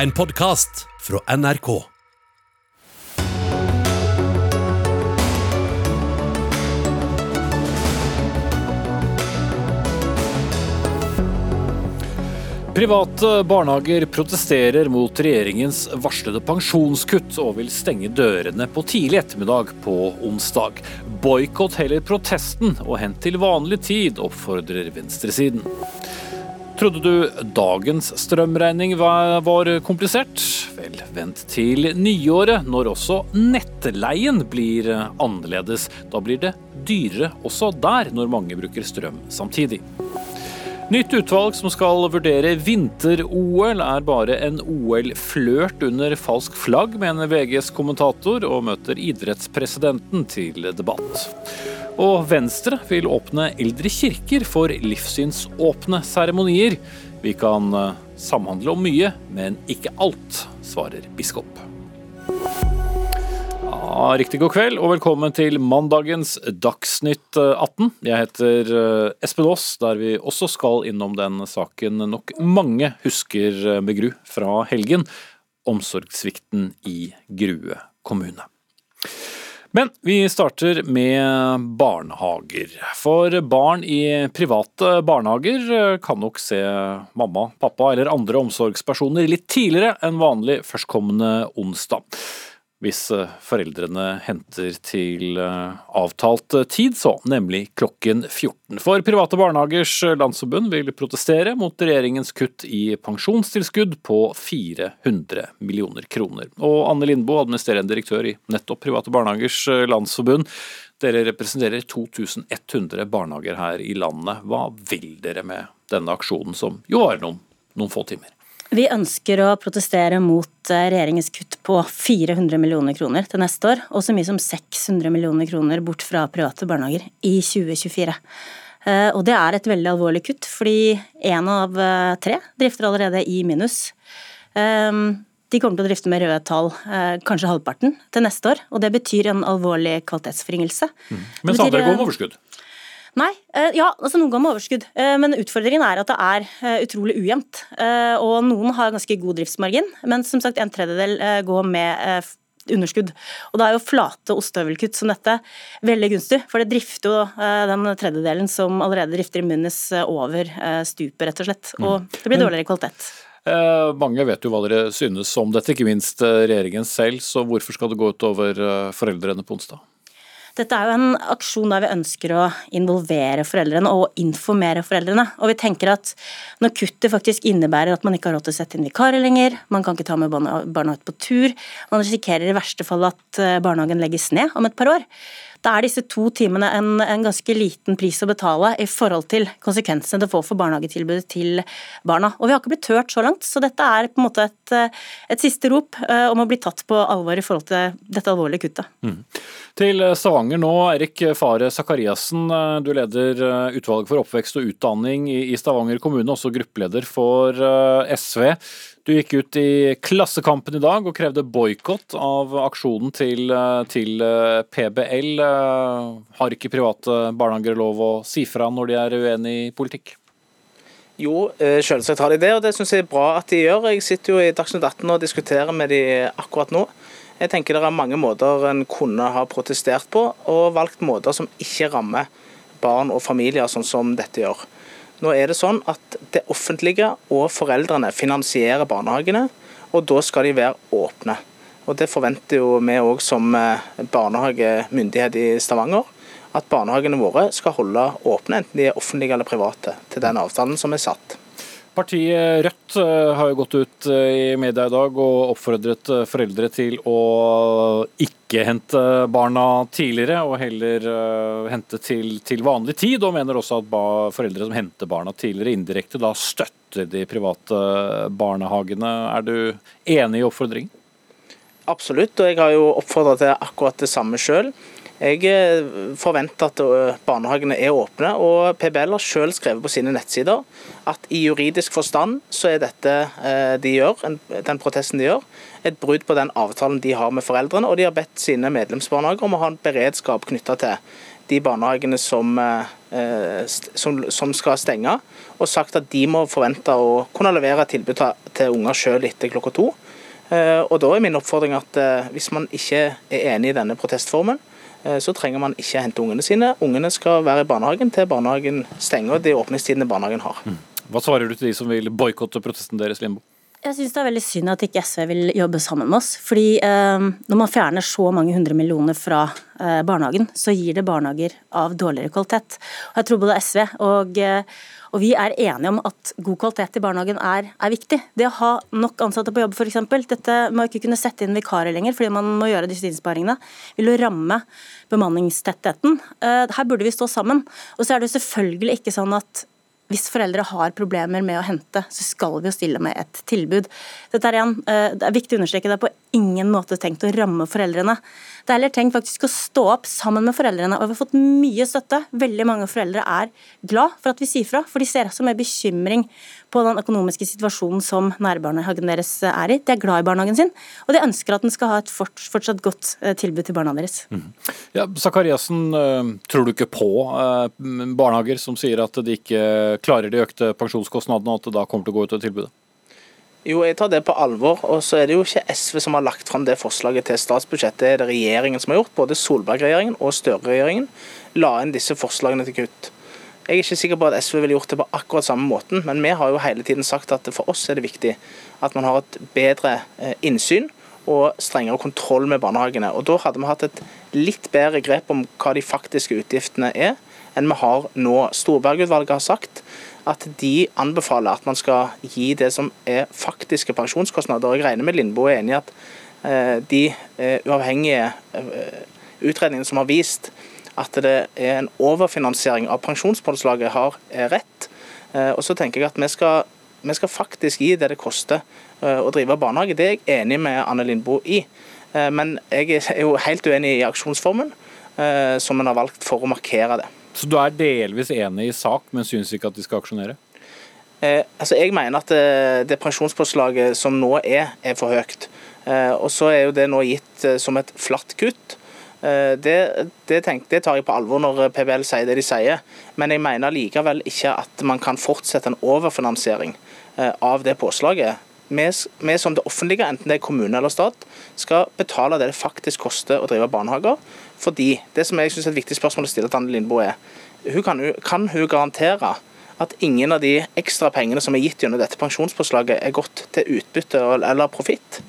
En podkast fra NRK. Private barnehager protesterer mot regjeringens varslede pensjonskutt og vil stenge dørene på tidlig ettermiddag på onsdag. Boikott heller protesten og hent til vanlig tid, oppfordrer venstresiden. Trodde du dagens strømregning var komplisert? Vel, vent til nyåret, når også nettleien blir annerledes. Da blir det dyrere også der, når mange bruker strøm samtidig. Nytt utvalg som skal vurdere vinter-OL, er bare en OL-flørt under falsk flagg, mener VGs kommentator, og møter idrettspresidenten til debatt. Og Venstre vil åpne eldre kirker for livssynsåpne seremonier. Vi kan eh, samhandle om mye, men ikke alt, svarer biskop. Ja, riktig god kveld og velkommen til mandagens Dagsnytt 18. Jeg heter eh, Espen Aas, der vi også skal innom den saken nok mange husker eh, med gru fra helgen. Omsorgssvikten i Grue kommune. Men vi starter med barnehager. For barn i private barnehager eh, kan nok se mamma, pappa eller andre omsorgspersoner litt tidligere enn vanlig førstkommende onsdag hvis eh, foreldrene henter til eh, avtalt eh, tid, så, nemlig klokken 14. For Private barnehagers landsforbund vil protestere mot regjeringens kutt i pensjonstilskudd på 400 millioner kroner. Og Anne Lindboe, administrerende direktør i nettopp Private barnehagers landsforbund. Dere representerer 2100 barnehager her i landet. Hva vil dere med denne aksjonen, som jo varer noen, noen få timer? Vi ønsker å protestere mot eh, regjeringens kutt på 400 millioner kroner til neste år, og så mye som 600 millioner kroner bort fra private barnehager i 2024. Eh, og det er et veldig alvorlig kutt, fordi én av eh, tre drifter allerede i minus. De kommer til å drifte med røde tall, kanskje halvparten, til neste år. Og det betyr en alvorlig kvalitetsforringelse. Mm. Mens andre går med overskudd? Nei, eh, ja, altså noen går med overskudd, eh, men utfordringen er at det er eh, utrolig ujevnt. Og noen har ganske god driftsmargin, men som sagt en tredjedel går med underskudd. Og da er jo flate ostehøvelkutt som dette veldig gunstig, for det drifter jo den tredjedelen som allerede drifter i Munnes over stupet, rett og slett. Og mm. det blir dårligere kvalitet. Mange vet jo hva dere synes om dette, ikke minst regjeringen selv. Så hvorfor skal det gå ut over foreldrene på onsdag? Dette er jo en aksjon der vi ønsker å involvere foreldrene og informere foreldrene. Og vi tenker at når kuttet faktisk innebærer at man ikke har råd til å sette inn vikarer lenger, man kan ikke ta med barna ut på tur, man risikerer i verste fall at eh, barnehagen legges ned om et par år, da er disse to timene en, en, ganske liten pris å betale i forhold til konsekvensene det får for barnehagetilbudet til barna. Og vi har ikke blitt hørt så langt, så dette er på en måte et, et siste rop eh, om å bli tatt på alvor i forhold til dette alvorlige kuttet. Mm. Til Stavanger nå, Erik Fare Sakariassen. Eh, du leder eh, utvalget for oppvekst og utdanning i Stavanger kommune, også gruppeleder for SV. Du gikk ut i Klassekampen i dag og krevde boikott av aksjonen til, til, PBL. Har ikke private barnehager lov å si fra når de er uenig i politikk? Jo, eh, selvsagt har de det, og det syns jeg er bra at de gjør. Jeg sitter jo i Dagsnytt 18 og diskuterer med de akkurat nå. Jeg tenker det er mange måter en kunne ha protestert på, og valgt måter som ikke rammer barn og familier, sånn som dette gjør. Nå er det sånn at det offentlige og foreldrene finansierer barnehagene, og da skal de være åpne. Og Det forventer jo vi òg som eh, barnehagemyndighet i Stavanger. At barnehagene våre skal holde åpne, enten de er offentlige eller private, til den avtalen som er satt. Partiet Rødt eh, har jo gått ut eh, i media i dag og oppfordret eh, foreldre til å ikke hente barna tidligere, og heller hente til, til vanlig tid. Og mener også at foreldre som henter barna tidligere indirekte, da støtter de private barnehagene. Er du enig i oppfordringen? Absolutt, og jeg har jo oppfordra til akkurat det samme sjøl. Jeg eh, forventer at eh, barnehagene er åpne, og PBL har selv skrevet på sine nettsider at i juridisk forstand så er dette eh, de gjør, den protesten de gjør, et brudd på den avtalen de har med foreldrene, og de har bedt sine medlemsbarnehager om å ha en beredskap knytta til de barnehagene som som, som, skal stenge, og sagt at de må forvente å kunne levere tilbud til, unger selv etter klokka to. Og Da er min oppfordring at hvis man ikke er enig i denne protestformen, så trenger man ikke hente ungene sine. Ungene skal være i barnehagen til barnehagen stenger de åpningstidene barnehagen har. Mm. Hva svarer du til de som vil boikotte protesten deres, Limbo? Jeg syns det er veldig synd at ikke SV vil jobbe sammen med oss. fordi eh, når man fjerner så mange hundre millioner fra eh, barnehagen, så gir det barnehager av dårligere kvalitet. Og jeg tror både SV og, eh, og vi er enige om at god kvalitet i barnehagen er, er viktig. Det å ha nok ansatte på jobb f.eks. Dette må ikke kunne sette inn vikarer lenger fordi man må gjøre disse innsparingene, vil jo ramme bemanningstettheten. Eh, her burde vi stå sammen. Og så er det selvfølgelig ikke sånn at hvis foreldre har problemer med å hente, så skal vi jo stille med et tilbud. Dette er, igjen, eh, det er viktig å understreke, det er på ingen måte tenkt å ramme foreldrene. Det er heller tenkt faktisk å stå opp sammen med foreldrene, og vi har fått mye støtte. Veldig mange foreldre er glad for at vi sier fra, for de ser også med bekymring på den økonomiske situasjonen som nærbarnehagen deres er i. De er glad i barnehagen sin, og de ønsker at den skal ha et fortsatt godt eh, tilbud til barna deres. Mm. Ja, Zakariassen, eh, tror du ikke på barnehager som sier at de ikke klarer de økte pensjonskostnadene, og at det da kommer til å gå ut av tilbudet? Jo, jeg tar det på alvor. Og så er det jo ikke SV som har lagt fram det forslaget til statsbudsjett. Det er det regjeringen som har gjort. Både Solberg-regjeringen og Støre-regjeringen la inn disse forslagene til kutt. Jeg er ikke sikker på at SV ville gjort det på akkurat samme måten, men vi har jo hele tiden sagt at for oss er det viktig at man har et bedre eh, innsyn og strengere kontroll med barnehagene. Og Da hadde vi hatt et litt bedre grep om hva de faktiske utgiftene er, enn vi har nå. Storberg-utvalget har sagt at de anbefaler at man skal gi det som er faktiske pensjonskostnader. Jeg regner med Lindboe er enig i at eh, de eh, uavhengige utredningene som har vist at det er en overfinansiering av pensjonspåslaget, har rett. Og så tenker jeg at vi skal, vi skal faktisk gi det det koster å drive barnehage. Det er jeg enig med Anne Lindboe i. Men jeg er jo helt uenig i aksjonsformen som en har valgt for å markere det. Så du er delvis enig i sak, men syns ikke at de skal aksjonere? Eh, altså jeg mener at det, eh, det pensjonspåslaget som nå er, er for høyt. Eh, og så er jo det nå gitt eh, som et flatt kutt. Eh, det, det, tenk, det, tar jeg på alvor når PBL sier det de sier, men jeg mener likevel ikke at man kan fortsette en overfinansiering eh, av det påslaget vi, som det offentlige, enten det er kommune eller stat, skal betale det det faktisk koster å drive barnehager. Fordi det som jeg synes er et viktig spørsmål å stille til Anne Lindboe er, hun kan, kan hun garantere at ingen av de ekstra pengene som er gitt gjennom dette pensjonspåslaget, er gått til utbytte eller profitt?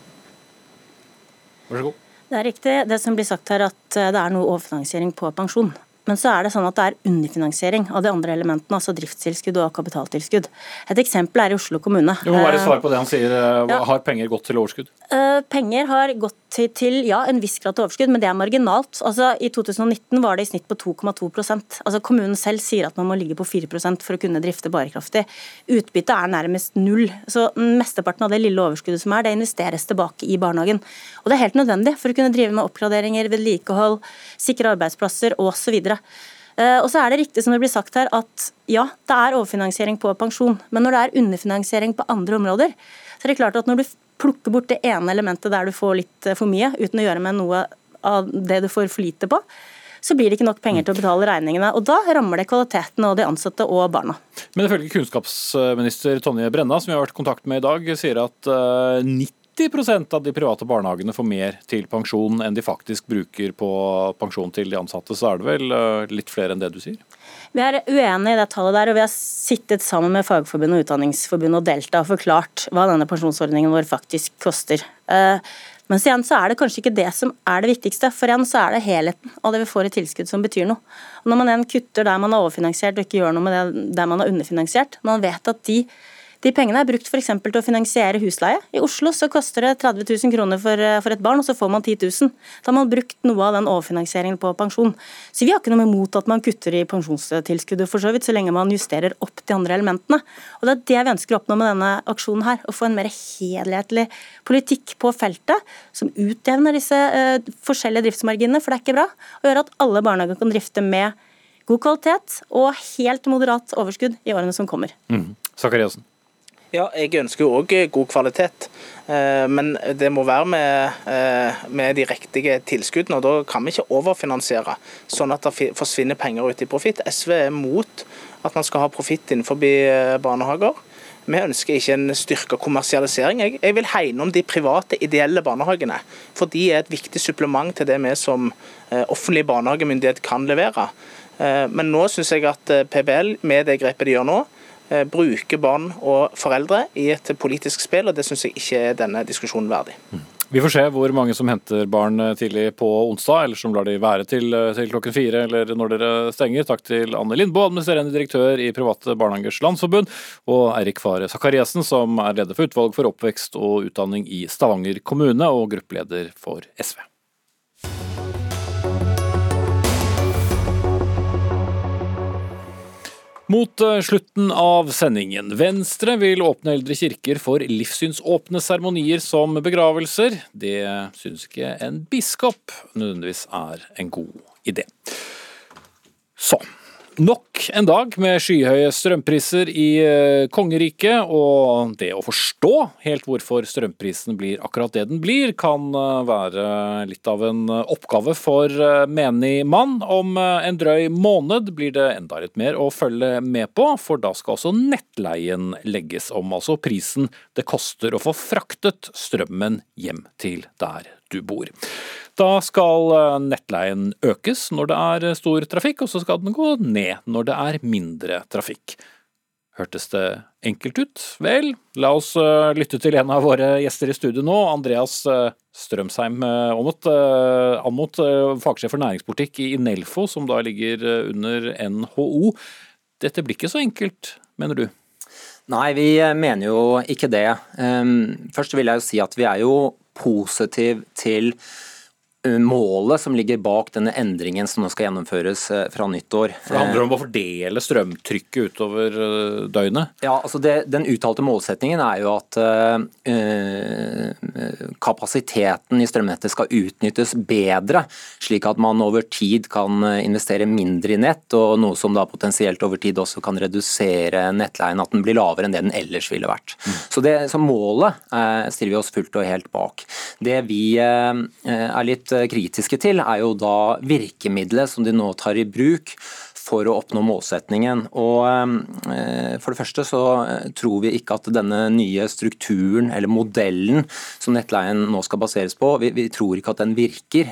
Vær så god. Det er riktig det som blir sagt her at eh, det er noe overfinansiering på pensjon. Men så er det sånn at det er underfinansiering av de andre elementene, altså driftstilskudd og kapitaltilskudd. Et eksempel er i Oslo kommune. Jo, hva er det svar på det han sier? Eh, ja. Har penger gått til overskudd? Uh, penger har gått til, til, ja, en viss grad til overskudd, men det er marginalt. Altså, I 2019 var det i snitt på 2,2% altså, Kommunen selv sier at man må ligge på 4% for å kunne drifte bærekraftig. Utbyttet er nærmest null. Så Mesteparten av det lille overskuddet som er, det investeres tilbake i barnehagen. Og Det er helt nødvendig for å kunne drive med oppgraderinger, vedlikehold, sikre arbeidsplasser osv. Eh, og så er det riktig som det blir sagt her at ja, det er overfinansiering på pensjon. Men når det er underfinansiering på andre områder, så er det klart at når du plukker bort det ene elementet der du får litt eh, for mye, uten å gjøre med noe av det du får for lite på, så blir det ikke nok penger til å betale regningene. og Da rammer det kvaliteten og de ansatte og barna. Men ifølge kunnskapsminister Tonje Brenna, som vi har vært i kontakt med i dag, sier at 90 eh, av de private barnehagene får mer til pensjon enn de faktisk bruker på pensjon til de ansatte. Så er det vel eh, litt flere enn det du sier? Vi er uenige i det tallet der, og vi har sittet sammen med Fagforbundet og Utdanningsforbundet og Delta og forklart hva denne pensjonsordningen vår faktisk koster. Eh, men igjen så er det kanskje ikke det som er det viktigste, for igjen så er det helheten og det vi får i tilskudd som betyr noe. Og når man igjen kutter der man er overfinansiert og ikke gjør noe med det der man er underfinansiert, man vet at de de pengene er brukt f.eks. til å finansiere husleie. I Oslo så koster det 30 000 kroner for, eh, for, et barn, og så får man 10 000. Da har man brukt noe av den overfinansieringen på pensjon. Så vi har ikke noe imot at man kutter i pensjonstilskuddet, for så vidt, så lenge man justerer opp de andre elementene. Og Det er det vi ønsker å oppnå med denne aksjonen her. Å få en mer helhetlig politikk på feltet som utjevner disse uh, forskjellige driftsmarginene, for det er ikke bra. Og gjør at alle barnehager kan drifte med god kvalitet og helt moderat overskudd i årene som kommer. Mm. Sakariasen. Ja, jeg ønsker jo òg god kvalitet. Eh, men det må være med, eh, med, de riktige tilskuddene. og Da kan vi ikke overfinansiere, sånn at det forsvinner penger ut i profitt. SV er mot at man skal ha profitt innenfor eh, barnehager. Vi ønsker ikke en styrka kommersialisering. Jeg, vil hegne om de private, ideelle barnehagene. For de er et viktig supplement til det vi som offentlig barnehagemyndighet kan levere. Men nå syns jeg at PBL, med det grepet de gjør nå, Eh, bruker barn og foreldre i et politisk spill, og det syns jeg ikke er denne diskusjonen verdig. Vi får se hvor mange som henter barn eh, tidlig på onsdag, eller som lar de være til, eh, til klokken fire eller når dere stenger. Takk til Anne Lindboe, administrerende direktør i Private barnehagers landsforbund, og Eirik Fare Sakariassen, som er leder for utvalg for oppvekst og utdanning i Stavanger kommune, og gruppeleder for SV. Mot eh, slutten av sendingen. Venstre vil åpne eldre kirker for livssynsåpne seremonier som begravelser. Det syns ikke en biskop nødvendigvis er en god idé. Så Nok en dag med skyhøye strømpriser i eh, kongeriket, og det å forstå helt hvorfor strømprisen blir akkurat det den blir, kan eh, være litt av en oppgave for eh, menig mann. Om en drøy måned blir det enda litt mer å følge med på, for da skal også nettleien legges om, altså prisen det koster å få fraktet strømmen hjem til der du bor. Da skal eh, nettleien økes når det er eh, stor trafikk, og så skal den gå ned når det er mindre trafikk. Hørtes det enkelt ut? Vel, la oss eh, lytte til en av våre gjester i studio nå, Andreas Strømsheim Aamodt, Anmot, fagsjef for næringspolitikk i Nelfo, som da ligger under NHO. Dette blir ikke så enkelt, mener du? Nei, vi mener jo ikke det. Ehm, først vil jeg jo si at vi er jo positiv til målet som ligger bak denne endringen som nå skal gjennomføres eh, fra nyttår. For Det handler om å fordele strømtrykket utover eh, døgnet? Ja, altså det, Den uttalte målsettingen er jo at øh, kapasiteten i strømnettet skal utnyttes bedre, slik at man over tid kan investere mindre i nett, og noe som da potensielt over tid også kan redusere nettleien, at den blir lavere enn det den ellers ville vært. Mm. Så, det, så Målet øh, stiller vi oss fullt og helt bak. Det vi øh, er litt Eh, kritiske til, er jo da virkemidlet som de nå tar i bruk for å oppnå målsetningen. Og eh, For det første så eh, tror vi ikke at denne nye strukturen eller modellen som nettleien nå skal baseres på, vi, vi tror ikke at den virker.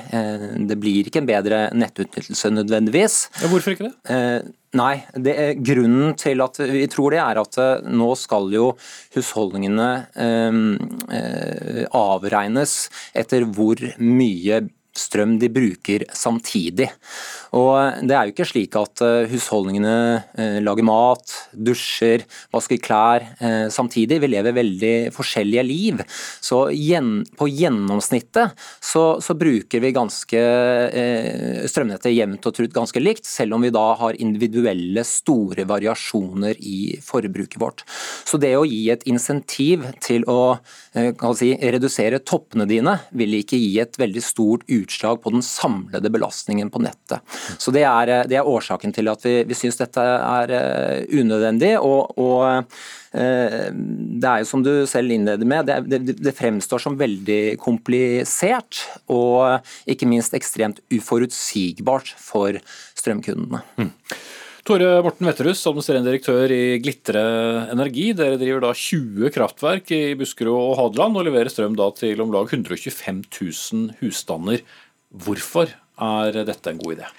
Det blir ikke en bedre nettutnyttelse nødvendigvis. Ja, hvorfor ikke det? Nei, grunnen til at vi tror det er at nå skal jo husholdningene eh, avregnes etter hvor mye strøm de bruker samtidig. Og Det er jo ikke slik at eh, husholdningene eh, lager mat, dusjer, vasker klær eh, samtidig. Vi lever veldig forskjellige liv. Så på gjennomsnittet så, så bruker vi ganske strømnettet jevnt og trutt ganske likt, selv om vi da har individuelle store variasjoner i forbruket vårt. Så det å gi et insentiv til å si, redusere toppene dine, vil ikke gi et veldig stort utslag på den samlede belastningen på nettet. Så Det er, det er årsaken til at vi, vi syns dette er eh, unødvendig. og, og eh, det er jo som du selv innleder med, det, det, det, fremstår som veldig komplisert og ikke minst ekstremt uforutsigbart for strømkundene. Mm. Tore Morten Wetterhus, administrerende direktør i Glitre Energi. Dere driver da 20 kraftverk i Buskerud og Hadeland og leverer strøm da til om lag 125 000 husstander. Hvorfor er dette en god idé?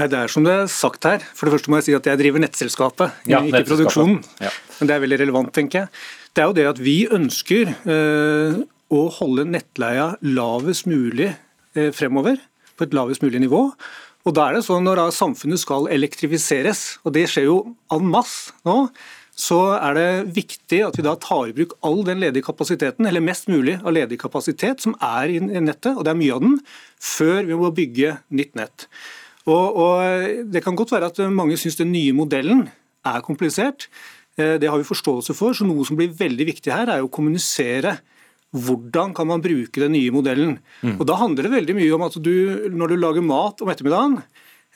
Nei, Det er som det er sagt her. For det første må jeg si at jeg driver nettselskapet, ja, ikke produksjonen. Ja. Men det er veldig relevant, tenker jeg. Det er jo det at vi ønsker øh, å holde nettleia lavest mulig øh, fremover. På et lavest mulig nivå. Og da er det sånn Når samfunnet skal elektrifiseres, og det skjer jo en masse nå, så er det viktig at vi da tar i bruk all den ledige kapasiteten, eller mest mulig av ledig kapasitet som er i nettet, og det er mye av den, før vi må bygge nytt nett. Og, og Det kan godt være at mange syns den nye modellen er komplisert. Eh, det har vi forståelse for. så Noe som blir veldig viktig her, er å kommunisere hvordan kan man bruke den nye modellen. Mm. Og Da handler det veldig mye om at du, når du lager mat om ettermiddagen,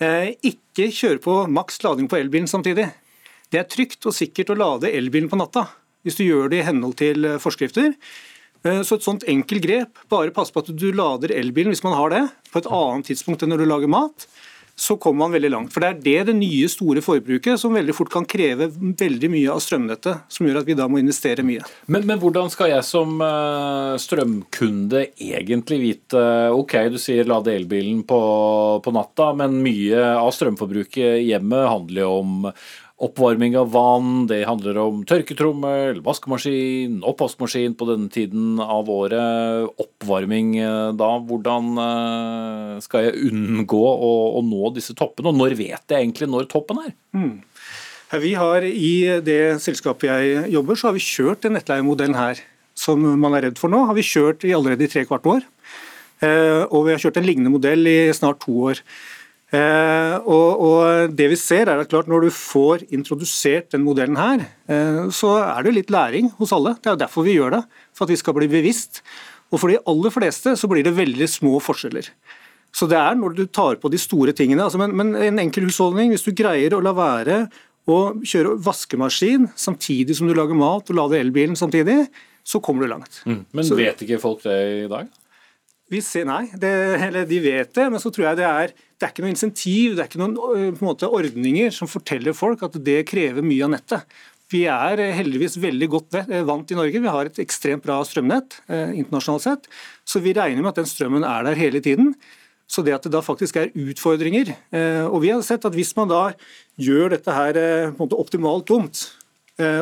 eh, ikke kjøre på maks lading på elbilen samtidig. Det er trygt og sikkert å lade elbilen på natta. hvis du gjør det i henhold til forskrifter. Så et sånt enkelt grep, bare pass på at du lader elbilen hvis man har det, på et annet tidspunkt enn når du lager mat så kommer man veldig langt. For Det er det det nye store forbruket som veldig fort kan kreve veldig mye av strømnettet, som gjør at vi da må investere mye. Men, men hvordan skal jeg som uh, strømkunde egentlig vite Ok, du sier lade elbilen på, på natta, men mye av strømforbruket hjemme handler jo om oppvarming av vann, det handler om tørketrommel, vaskemaskin, oppvaskmaskin på denne tiden av året. Oppvarming eh, da. Hvordan eh, skal jeg unngå å, å nå disse toppene, og når vet jeg egentlig når toppen er? Mm. Vi har I det selskapet jeg jobber, så har vi kjørt den nettleiemodellen her som man er redd for nå, har vi kjørt i allerede i tre kvart år. Eh, og vi har kjørt en lignende modell i snart to år. Eh, og, og, det vi ser er at klart Når du får introdusert den modellen her, eh, så er det litt læring hos alle. Det er jo derfor vi gjør det, for at vi skal bli bevisst. Og for de aller fleste så blir det veldig små forskjeller. Så det er når du tar på de store tingene. Altså, men, men en enkel husholdning, hvis du greier å la være å kjøre vaskemaskin samtidig som du lager mat og lader elbilen samtidig, så kommer du langt. Mm. Men så, vet ikke folk det i dag? Ser, nei, det, eller de vet det, men så tror jeg det er det er ikke noe insentiv, det er ikke noen måte, ordninger som forteller folk at det krever mye av nettet. Vi er heldigvis veldig godt vant i Norge. Vi har et ekstremt bra strømnett eh, internasjonalt sett. Så vi regner med at den strømmen er der hele tiden. Så det at det da faktisk er utfordringer eh, Og vi har sett at hvis man da gjør dette her eh, optimalt dumt, Eh,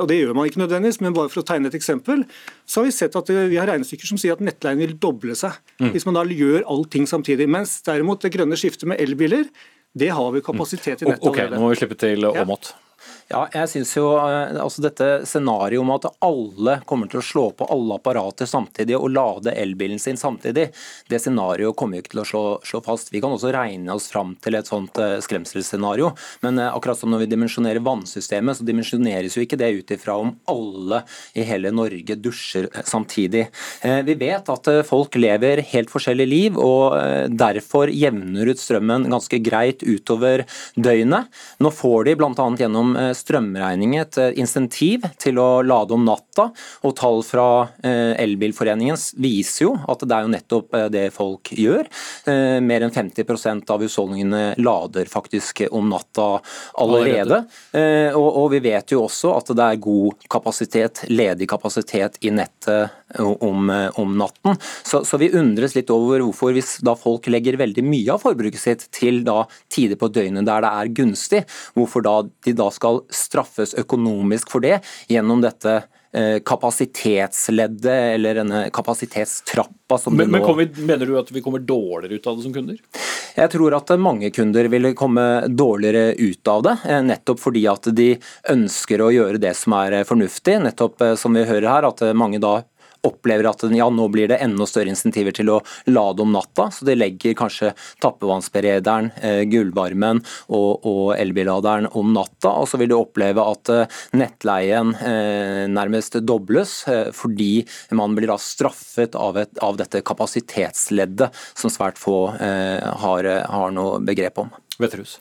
og Det gjør man ikke nødvendigvis, men bare for å tegne et eksempel, så har vi sett at eh, vi har regnestykker som sier at nettleien vil doble seg mm. hvis man da gjør allting samtidig. Mens derimot det grønne skiftet med elbiler, det har vi kapasitet i nettet allerede. Ok, nå må vi slippe til Åmot. Ja. Ja, jeg synes jo eh, altså Dette scenarioet om at alle kommer til å slå på alle apparater samtidig og lade elbilen sin samtidig, det scenarioet kommer jo ikke til å slå, slå, fast. Vi kan også regne oss fram til et sånt uh, skremselsscenario, men uh, akkurat som når vi dimensjonerer vannsystemet, så dimensjoneres jo ikke det ut ifra om alle i hele Norge dusjer samtidig. Vi vet at folk lever helt forskjellige liv, og derfor jevner ut strømmen ganske greit utover døgnet. Nå får de bl.a. gjennom strømregning et eh, insentiv til å lade om natta. og Tall fra eh, Elbilforeningen viser jo at det er jo nettopp eh, det folk gjør. Mer enn 50% av husholdningene lader faktisk om natta allerede. Og vi vet jo også at det er god kapasitet, ledig kapasitet i nettet om, om natten. Så, så, vi undres litt over hvorfor hvis da folk legger veldig mye av forbruket sitt til da tider på døgnet der det er gunstig, hvorfor da de da skal straffes økonomisk for det gjennom dette eh, kapasitetsleddet eller denne kapasitetstrappa som men, men vi, Mener du at vi kommer dårligere ut av det som kunder? Jeg tror at mange kunder vil komme dårligere ut av det, eh, nettopp fordi at de ønsker å gjøre det som er fornuftig. Nettopp eh, som vi hører her, at mange da opplever at ja, nå blir det enda større insentiver til å lade om natta. Så de legger kanskje tappevannsberederen, eh, gullvarmen og, og elbilladeren om natta. Og så vil de oppleve at eh, nettleien eh, nærmest dobles, fordi man blir da straffet av, et, av dette kapasitetsleddet som svært få har, har noe begrep om. Vetterhus.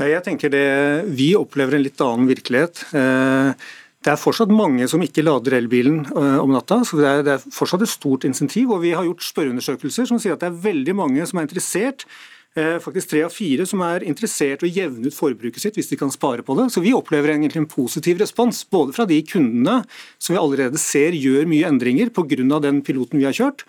Jeg tenker det, Vi opplever en litt annen virkelighet. Eh, det er fortsatt mange som ikke lader elbilen eh, om natta, så det er, det er, fortsatt et stort insentiv. og Vi har gjort spørreundersøkelser som sier at det er veldig mange som er interessert eh, faktisk tre av fire som er interessert i å jevne ut forbruket sitt hvis de kan spare på det. Så Vi opplever egentlig en positiv respons, både fra de kundene som vi allerede ser gjør mye endringer pga. den piloten vi har kjørt,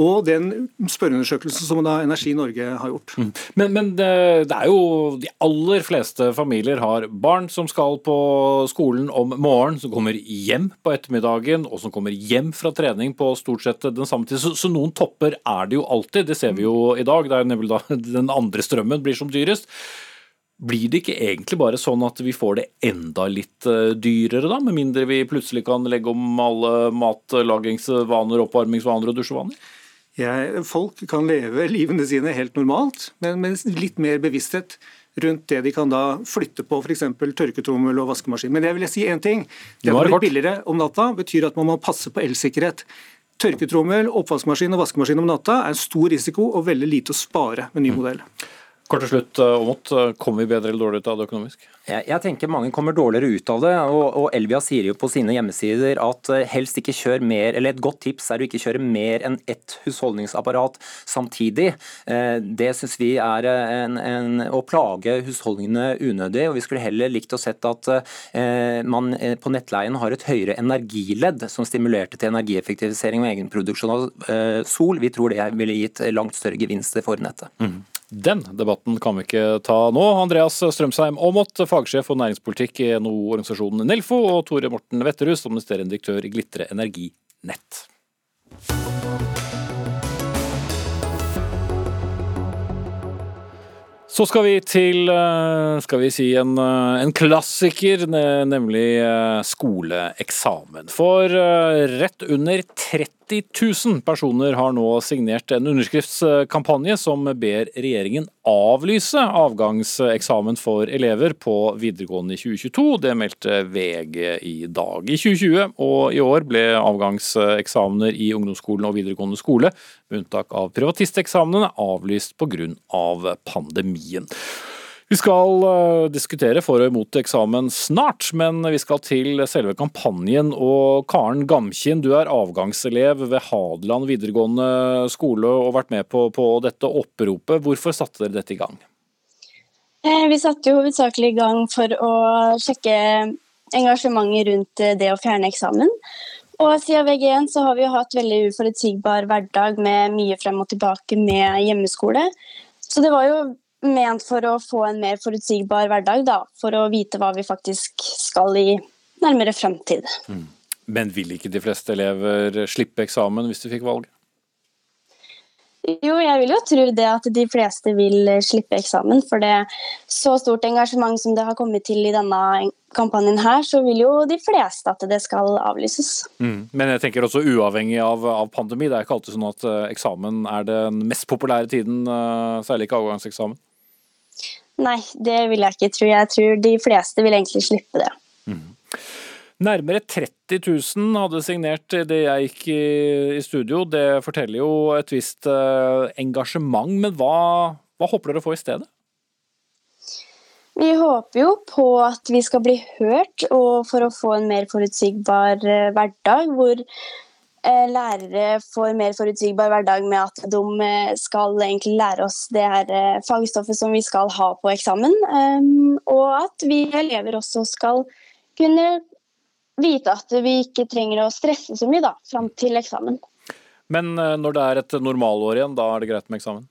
og den spørreundersøkelsen som da Energi Norge har gjort. Mm. Men, men det, det, er jo de aller fleste familier har barn som skal på skolen om morgenen, som kommer hjem på ettermiddagen, og som kommer hjem fra trening på stort sett den samme tid. Så, så noen topper er det jo alltid, det ser vi jo i dag. Det er nemlig da den andre strømmen blir som dyrest. Blir det ikke egentlig bare sånn at vi får det enda litt eh, dyrere, da? Med mindre vi plutselig kan legge om alle matlagingsvaner, oppvarmingsvaner og dusjevaner? Jeg, folk kan leve livene sine helt normalt, men med litt mer bevissthet rundt det de kan da flytte på, f.eks. tørketrommel og vaskemaskin. Men jeg vil si én ting. Det å bli billigere om natta betyr at man må passe på elsikkerhet. Tørketrommel, oppvaskmaskin og vaskemaskin om natta er en stor risiko og veldig lite å spare med ny mm. modell. Kort til slutt, Aamodt. Kommer vi bedre eller dårligere ut av det økonomisk? Jeg, jeg, tenker mange kommer dårligere ut av det. og, og Elvia sier jo på sine hjemmesider at uh, helst ikke kjør mer, eller et godt tips er å ikke kjøre mer enn ett husholdningsapparat samtidig. Det syns vi er en, en, å plage husholdningene unødig. og Vi skulle heller likt å sett at man på nettleien har et høyere energiledd som stimulerte til energieffektivisering og egenproduksjon av sol. Vi tror det ville gitt langt større gevinster for nettet. Mm. Den debatten kan vi ikke ta nå. Andreas Strømsheim Aamodt, fagsjef for næringspolitikk i NHO-organisasjonen Nelfo, og Tore Morten Wetterhus, administrerende direktør i Glitre Energi Nett. Så skal vi til eh, skal vi si en, eh, en klassiker, nemlig eh, skoleeksamen. For rett under 30 30 000 personer har nå signert en underskriftskampanje som ber regjeringen avlyse avgangseksamen for elever på videregående i 2022. Det meldte VG i dag. I 2020 og i år ble avgangseksamener i ungdomsskolen og videregående skole, med unntak av privatisteksamene, avlyst pga. Av pandemien. Vi skal uh, diskutere for og imot eksamen snart, men vi skal til selve kampanjen. Og Karen Gamkinn, du er avgangselev ved Hadeland videregående skole og har vært med på, på dette oppropet. Hvorfor satte dere dette i gang? Eh, vi satte jo hovedsakelig i gang for å sjekke engasjementet rundt eh, det å fjerne eksamen. Og siden VG1 så har vi jo hatt veldig uforutsigbar hverdag med mye frem og tilbake med hjemmeskole. Så det var jo ment for å få en mer forutsigbar hverdag, da, for å vite hva vi faktisk skal i nærmere fremtid. Mm. Men vil ikke de fleste elever slippe eksamen hvis de fikk valg? Jo, jeg vil jo tro det at de fleste vil slippe eksamen. For det så stort engasjement som det har kommet til i denne kampanjen her, så vil jo de fleste at det skal avlyses. Mm. Men jeg tenker også uavhengig av, av, pandemi. Det er ikke alltid sånn at uh, eksamen er den mest populære tiden, uh, særlig ikke avgangseksamen. Nei, det vil jeg ikke tro. Jeg tror de fleste vil egentlig slippe det. Mm. Nærmere 30 000 hadde signert det jeg gikk i, studio. Det forteller jo et visst uh, engasjement, men hva, hva håper dere å få i stedet? Vi håper jo på at vi skal bli hørt, og for å få en mer forutsigbar uh, hverdag hvor Eh, lærere får mer forutsigbar hverdag med at de eh, skal egentlig lære oss det her eh, fagstoffet som vi skal ha på eksamen. Og at vi elever også skal kunne vite at vi ikke trenger å stresse så mye da, fram til eksamen. Men når det er et normalår igjen, da er det greit med eksamen?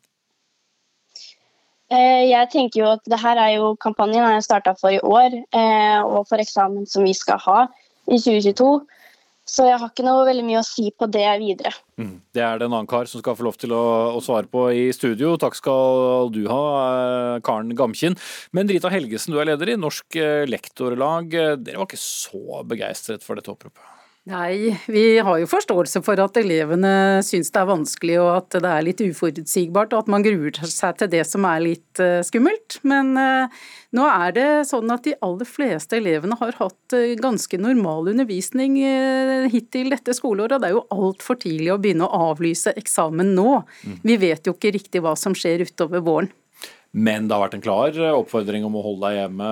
Jeg tenker jo at det her er jo Kampanjen jeg starta for i år, og for eksamen som vi skal ha i 2022. Så jeg har ikke noe veldig mye å si på det videre. Mm. Det er det en annen kar som skal få lov til å, å, svare på i studio. Takk skal du ha, eh, Karen Gamkinn. Men Rita Helgesen, du er leder i Norsk eh, lektorlag. Dere var ikke så begeistret for dette oppropet? Nei, vi har jo forståelse for at elevene syns det er vanskelig og at det er litt uforutsigbart, og at man gruer seg til det som er litt uh, skummelt. Men uh, nå er det sånn at de aller fleste elevene har hatt uh, ganske normal undervisning hittil dette skoleåret, det er jo altfor tidlig å begynne å avlyse eksamen nå. Mm. Vi vet jo ikke riktig hva som skjer utover våren. Men det har vært en klar oppfordring om å holde deg hjemme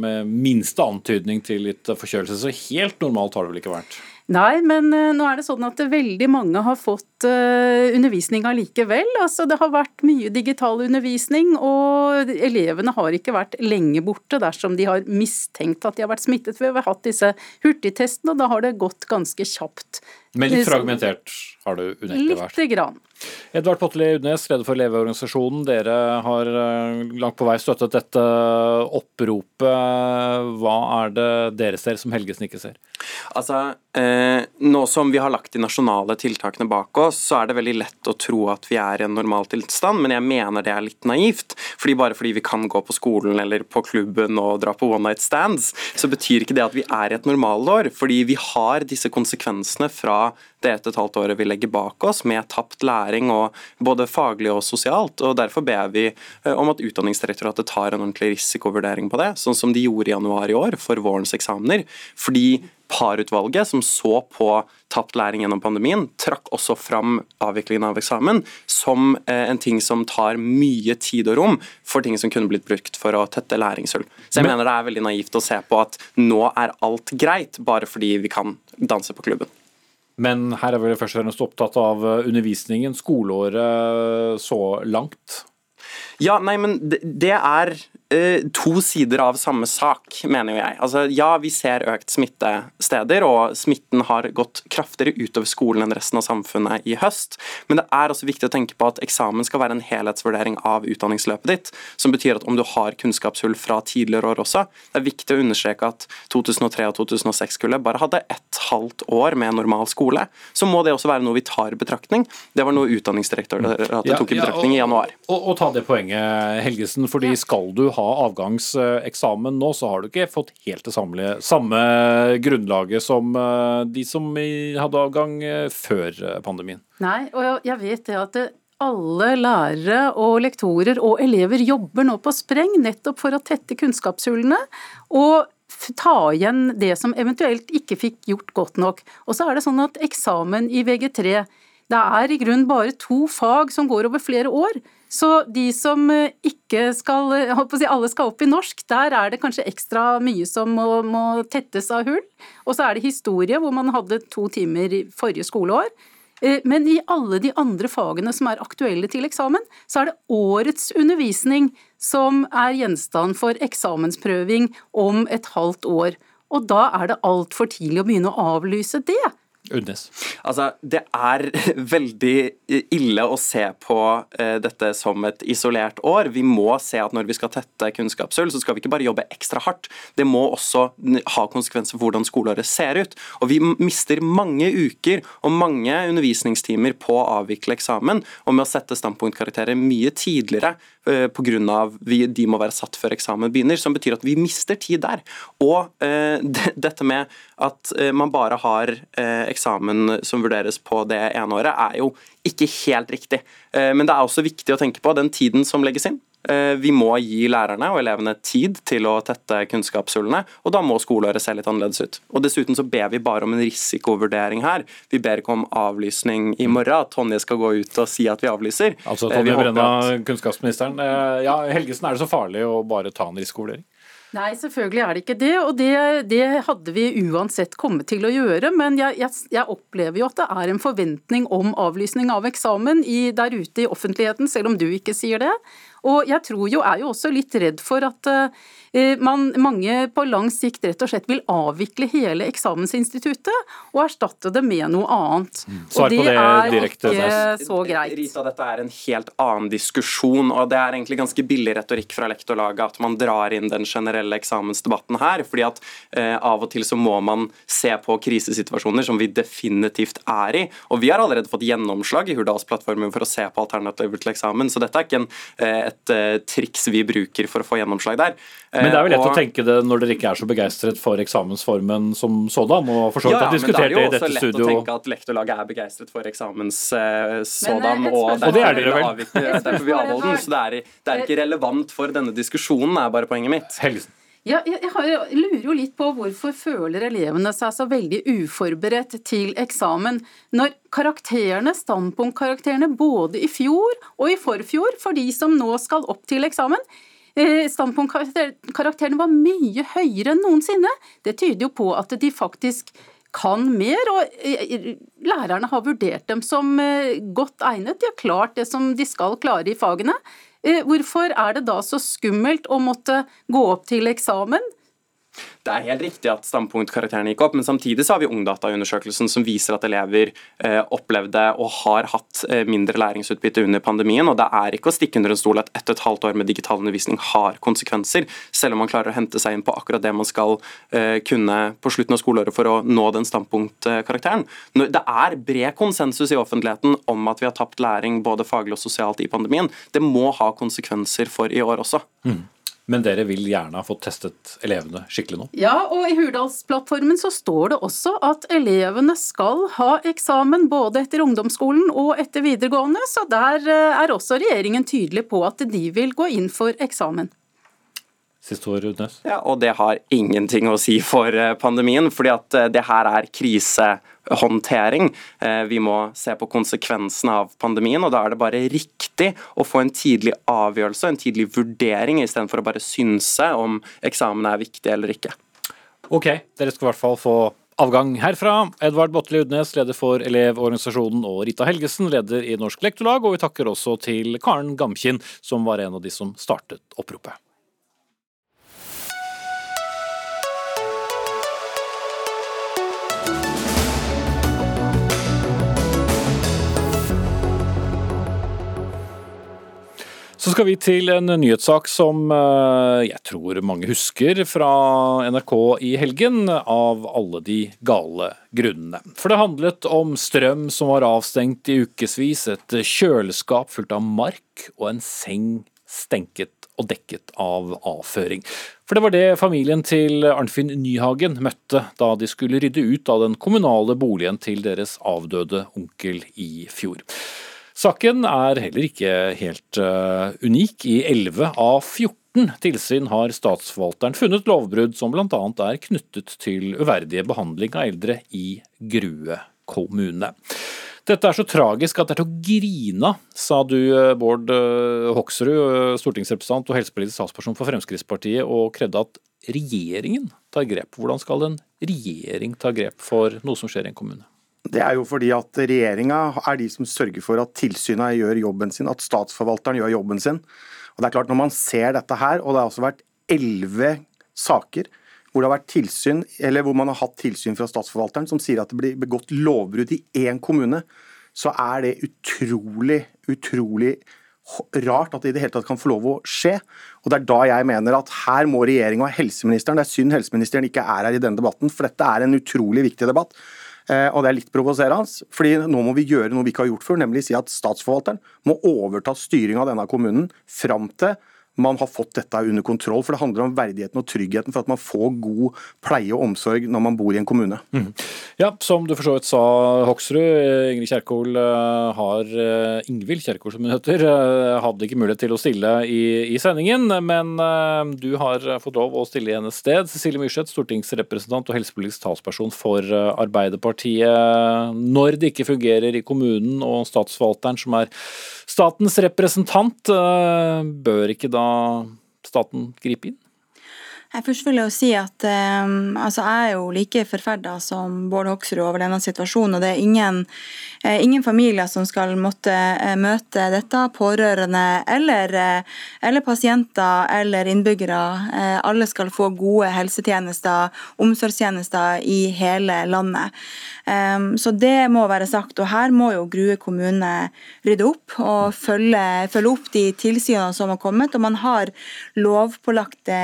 med minste antydning til litt forkjølelse. Så helt normalt har det vel ikke vært? Nei, men uh, nå er det sånn at veldig mange har fått uh, undervisning allikevel. Altså, det har vært mye digital undervisning, og elevene har ikke vært lenge borte dersom de har mistenkt at de har vært smittet. Vi har hatt disse hurtigtestene, og da har det gått ganske kjapt. Men litt fragmentert har det unektelig vært? Lite grann. Edvard Potteli Udnes, leder for Leveorganisasjonen. Dere har eh, langt på vei støttet dette oppropet. Hva er det dere ser som Helgesen ikke ser? Altså, eh, Nå som vi har lagt de nasjonale tiltakene bak oss, så er det veldig lett å tro at vi er i en normaltilstand, men jeg mener det er litt naivt. fordi Bare fordi vi kan gå på skolen eller på klubben og dra på one night stands, så betyr ikke det at vi er i et normalår. Fordi vi har disse konsekvensene fra det et og et halvt året vi legger bak oss, med tapt læring og både faglig og sosialt. og Derfor ber vi eh, om at Utdanningsdirektoratet tar en ordentlig risikovurdering på det, sånn som de gjorde i januar i år for vårens eksamener. fordi Parutvalget, som så på tapt læring gjennom pandemien, trakk også fram avviklingen av eksamen som eh, en ting som tar mye tid og rom for ting som kunne blitt brukt for å tette læringshull. Så jeg Men, mener det er veldig naivt å se på at nå er alt greit, bare fordi vi kan danse på klubben. Men her er vi først og fremst opptatt av eh, undervisningen, skoleåret så langt. Ja, nei, men det, det er Eh, to sider av samme sak, mener jeg. Altså, ja, vi ser økt smitte steder, og smitten har gått kraftigere utover skolen enn resten av samfunnet i høst. Men det er også viktig å tenke på at eksamen skal være en helhetsvurdering av utdanningsløpet ditt. Som betyr at om du har kunnskapshull fra tidligere år også, det er viktig å understreke at 2003 og 2006-kullet bare hadde et halvt år med normal skole. Så må det også være noe vi tar i betraktning. Det var noe Utdanningsdirektoratet ja, tok i betraktning ja, og, i januar. Og, og, og ta det poenget, Helgesen, fordi skal du ha ha avgangseksamen nå, så har du ikke fått helt det samme, samme grunnlaget som eh, de som hadde avgang eh, før eh, pandemien. Nei, og jeg vet det at det alle lærere og lektorer og elever jobber nå på spreng nettopp for å tette kunnskapshullene og ta igjen det som eventuelt ikke fikk gjort godt nok. Og så er det sånn at eksamen i VG3 det er i grunn bare to fag som går over flere år. Så de som eh, ikke skal eh, si, Alle skal opp i norsk, der er det kanskje ekstra mye som må, må tettes av hull. Og så er det historie, hvor man hadde to timer i forrige skoleår. Eh, men i alle de andre fagene som er aktuelle til eksamen, så er det årets undervisning som er gjenstand for eksamensprøving om et halvt år. Og da er det altfor tidlig å begynne å avlyse det. Udnes. Altså, det er veldig ille å se på uh, dette som et isolert år. Vi må se at når vi skal tette kunnskapshull, så skal vi ikke bare jobbe ekstra hardt. Det må også ha konsekvenser for hvordan skoleåret ser ut. Og vi mister mange uker og mange undervisningstimer på å avvikle eksamen og med å sette standpunktkarakterer mye tidligere pga. de må være satt før eksamen begynner, som betyr at vi mister tid der. Og uh, dette med at uh, man bare har eksamen som vurderes på det ene året, er jo ikke helt riktig. Eh, men det er også viktig å tenke på den tiden som legges inn. Eh, vi må gi lærerne og elevene tid til å tette kunnskapshullene, og da må skoleåret se litt annerledes ut. Og Dessuten så ber vi bare om en risikovurdering her. Vi ber ikke om avlysning i morgen, at Tonje skal gå ut og si at vi avlyser. Altså eh, Tonje Brenna, kunnskapsministeren. Ja, Helgesen, er det så farlig å bare ta en risikovurdering? Nei, selvfølgelig er det ikke det. Og det, det hadde vi uansett kommet til å gjøre. Men jeg, jeg, jeg, opplever jo at det er en forventning om avlysning av eksamen i, der ute i offentligheten, selv om du ikke sier det. Og jeg tror jo, er jo også litt redd for at uh, man, mange på lang sikt rett og slett vil avvikle hele eksamensinstituttet og erstatte det med noe annet. Mm. Og det, det er direkte, ikke så greit. Rita, dette er en helt annen diskusjon, og det er egentlig ganske billig retorikk fra lektorlaget at man drar inn den generelle eksamensdebatten her. fordi at eh, av og til så må man se på krisesituasjoner som vi definitivt er i. Og vi har allerede fått gjennomslag i Hurdalsplattformen for å se på alternativer til eksamen, så dette er ikke en, et uh, triks vi bruker for å få gjennomslag der. Men det er vel lett og, å tenke det når dere ikke er så begeistret for eksamensformen som sådan? og for så vidt ja, ja, men det er jo også lett studio. å tenke at lektorlaget er begeistret for eksamens uh, sådan, og, og det er dere vel? Avvikle, derfor vi avholder den. Så det er, det er, ikke relevant for denne diskusjonen, er bare poenget mitt. Helgesen. Ja, jeg, lurer jo litt på hvorfor føler elevene seg så veldig uforberedt til eksamen, når karakterene, standpunktkarakterene både i fjor og i forfjor, for de som nå skal opp til eksamen, eh, standpunktkarakterene var mye høyere enn noensinne. Det tyder jo på at de faktisk kan mer, og eh, lærerne har vurdert dem som eh, godt egnet. De har klart det som de skal klare i fagene. Eh, hvorfor er det da så skummelt å måtte gå opp til eksamen? Det er helt riktig at standpunktkarakterene gikk opp, men samtidig så har vi Ungdata-undersøkelsen som viser at elever eh, opplevde og har hatt eh, mindre læringsutbytte under pandemien. og Det er ikke å stikke under en stol at ett og et halvt år med digital undervisning har konsekvenser, selv om man klarer å hente seg inn på akkurat det man skal eh, kunne på slutten av skoleåret for å nå den standpunktkarakteren. Det er bred konsensus i offentligheten om at vi har tapt læring både faglig og sosialt i pandemien. Det må ha konsekvenser for i år også. Mm. Men dere vil gjerne ha fått testet elevene skikkelig nå? Ja, og i Hurdalsplattformen så står det også at elevene skal ha eksamen både etter ungdomsskolen og etter videregående, så der eh, er også regjeringen tydelig på at de vil gå inn for eksamen. Siste år, Rudnes. Ja, og det har ingenting å si for eh, pandemien, fordi at eh, det her er krisehåndtering. Eh, vi må se på konsekvensene av pandemien, og da er det bare riktig å få en tidlig avgjørelse, en tidlig vurdering, istedenfor å bare synse om eksamen er viktig eller ikke. Ok, dere skal i hvert fall få avgang herfra. Edvard Botteli Udnes, leder for Elevorganisasjonen, og Rita Helgesen, leder i Norsk Lektorlag. Og vi takker også til Karen Gamkin, som var en av de som startet oppropet. Så skal vi til en nyhetssak som eh, jeg tror mange husker fra NRK i helgen, av alle de gale grunnene. For det handlet om strøm som var avstengt i ukevis, et kjøleskap fullt av mark og en seng stenket og dekket av avføring. For det var det familien til Arnfinn Nyhagen møtte da de skulle rydde ut av den kommunale boligen til deres avdøde onkel i fjor. Saken er heller ikke helt uh, unik. I 11 av 14 tilsyn har statsforvalteren funnet lovbrudd som bl.a. er knyttet til uverdige behandling av eldre i Grue kommune. Dette er så tragisk at det er til å grine av, sa du eh, Bård eh, Hoksrud, stortingsrepresentant og helsepolitisk statsperson for Fremskrittspartiet, og krevde at regjeringen tar grep. Hvordan skal en regjering ta grep for noe som skjer i en kommune? Det er jo fordi at regjeringa er de som sørger for at tilsynet gjør jobben sin, at statsforvalteren gjør jobben sin. Og det er klart Når man ser dette her, og det har også vært elleve saker hvor, det har vært tilsyn, eller hvor man har hatt tilsyn fra statsforvalteren som sier at det blir begått lovbrudd i én kommune, så er det utrolig, utrolig rart at det i det hele tatt kan få lov å skje. Og Det er da jeg mener at her må regjeringa og helseministeren Det er synd helseministeren ikke er her i denne debatten, for dette er en utrolig viktig debatt. Eh, og det er litt provoserende, fordi nå må vi gjøre noe vi ikke har gjort før, nemlig si at statsforvalteren må overta styring av denne kommunen fram til man har fått dette under kontroll. For det handler om verdigheten og tryggheten for at man får god pleie og omsorg når man bor i en kommune. Mm. Ja, som du for så vidt sa, Hoksrud. Ingrid Kjerkol eh, har eh, Ingvild Kjerkol, som hun heter, eh, hadde ikke mulighet til å stille i, i, sendingen. Men du har fått lov å stille i hennes sted. Cecilie Myrseth, stortingsrepresentant og helsepolitisk talsperson for Arbeiderpartiet. Når det ikke fungerer i kommunen og statsforvalteren, som er statens representant, bør ikke da staten gripe inn? Jeg først vil jo si at um, altså Jeg er jo like forferda som Bård Hoksrud over denne situasjonen. og Det er ingen, uh, ingen familier som skal måtte uh, møte dette. Pårørende eller, uh, eller pasienter eller innbyggere. alle skal få gode helsetjenester, omsorgstjenester i hele landet. Um, så det må være sagt. Og her må jo Grue kommune rydde opp og følge, følge opp de tilsynene som har kommet. Og man har lovpålagte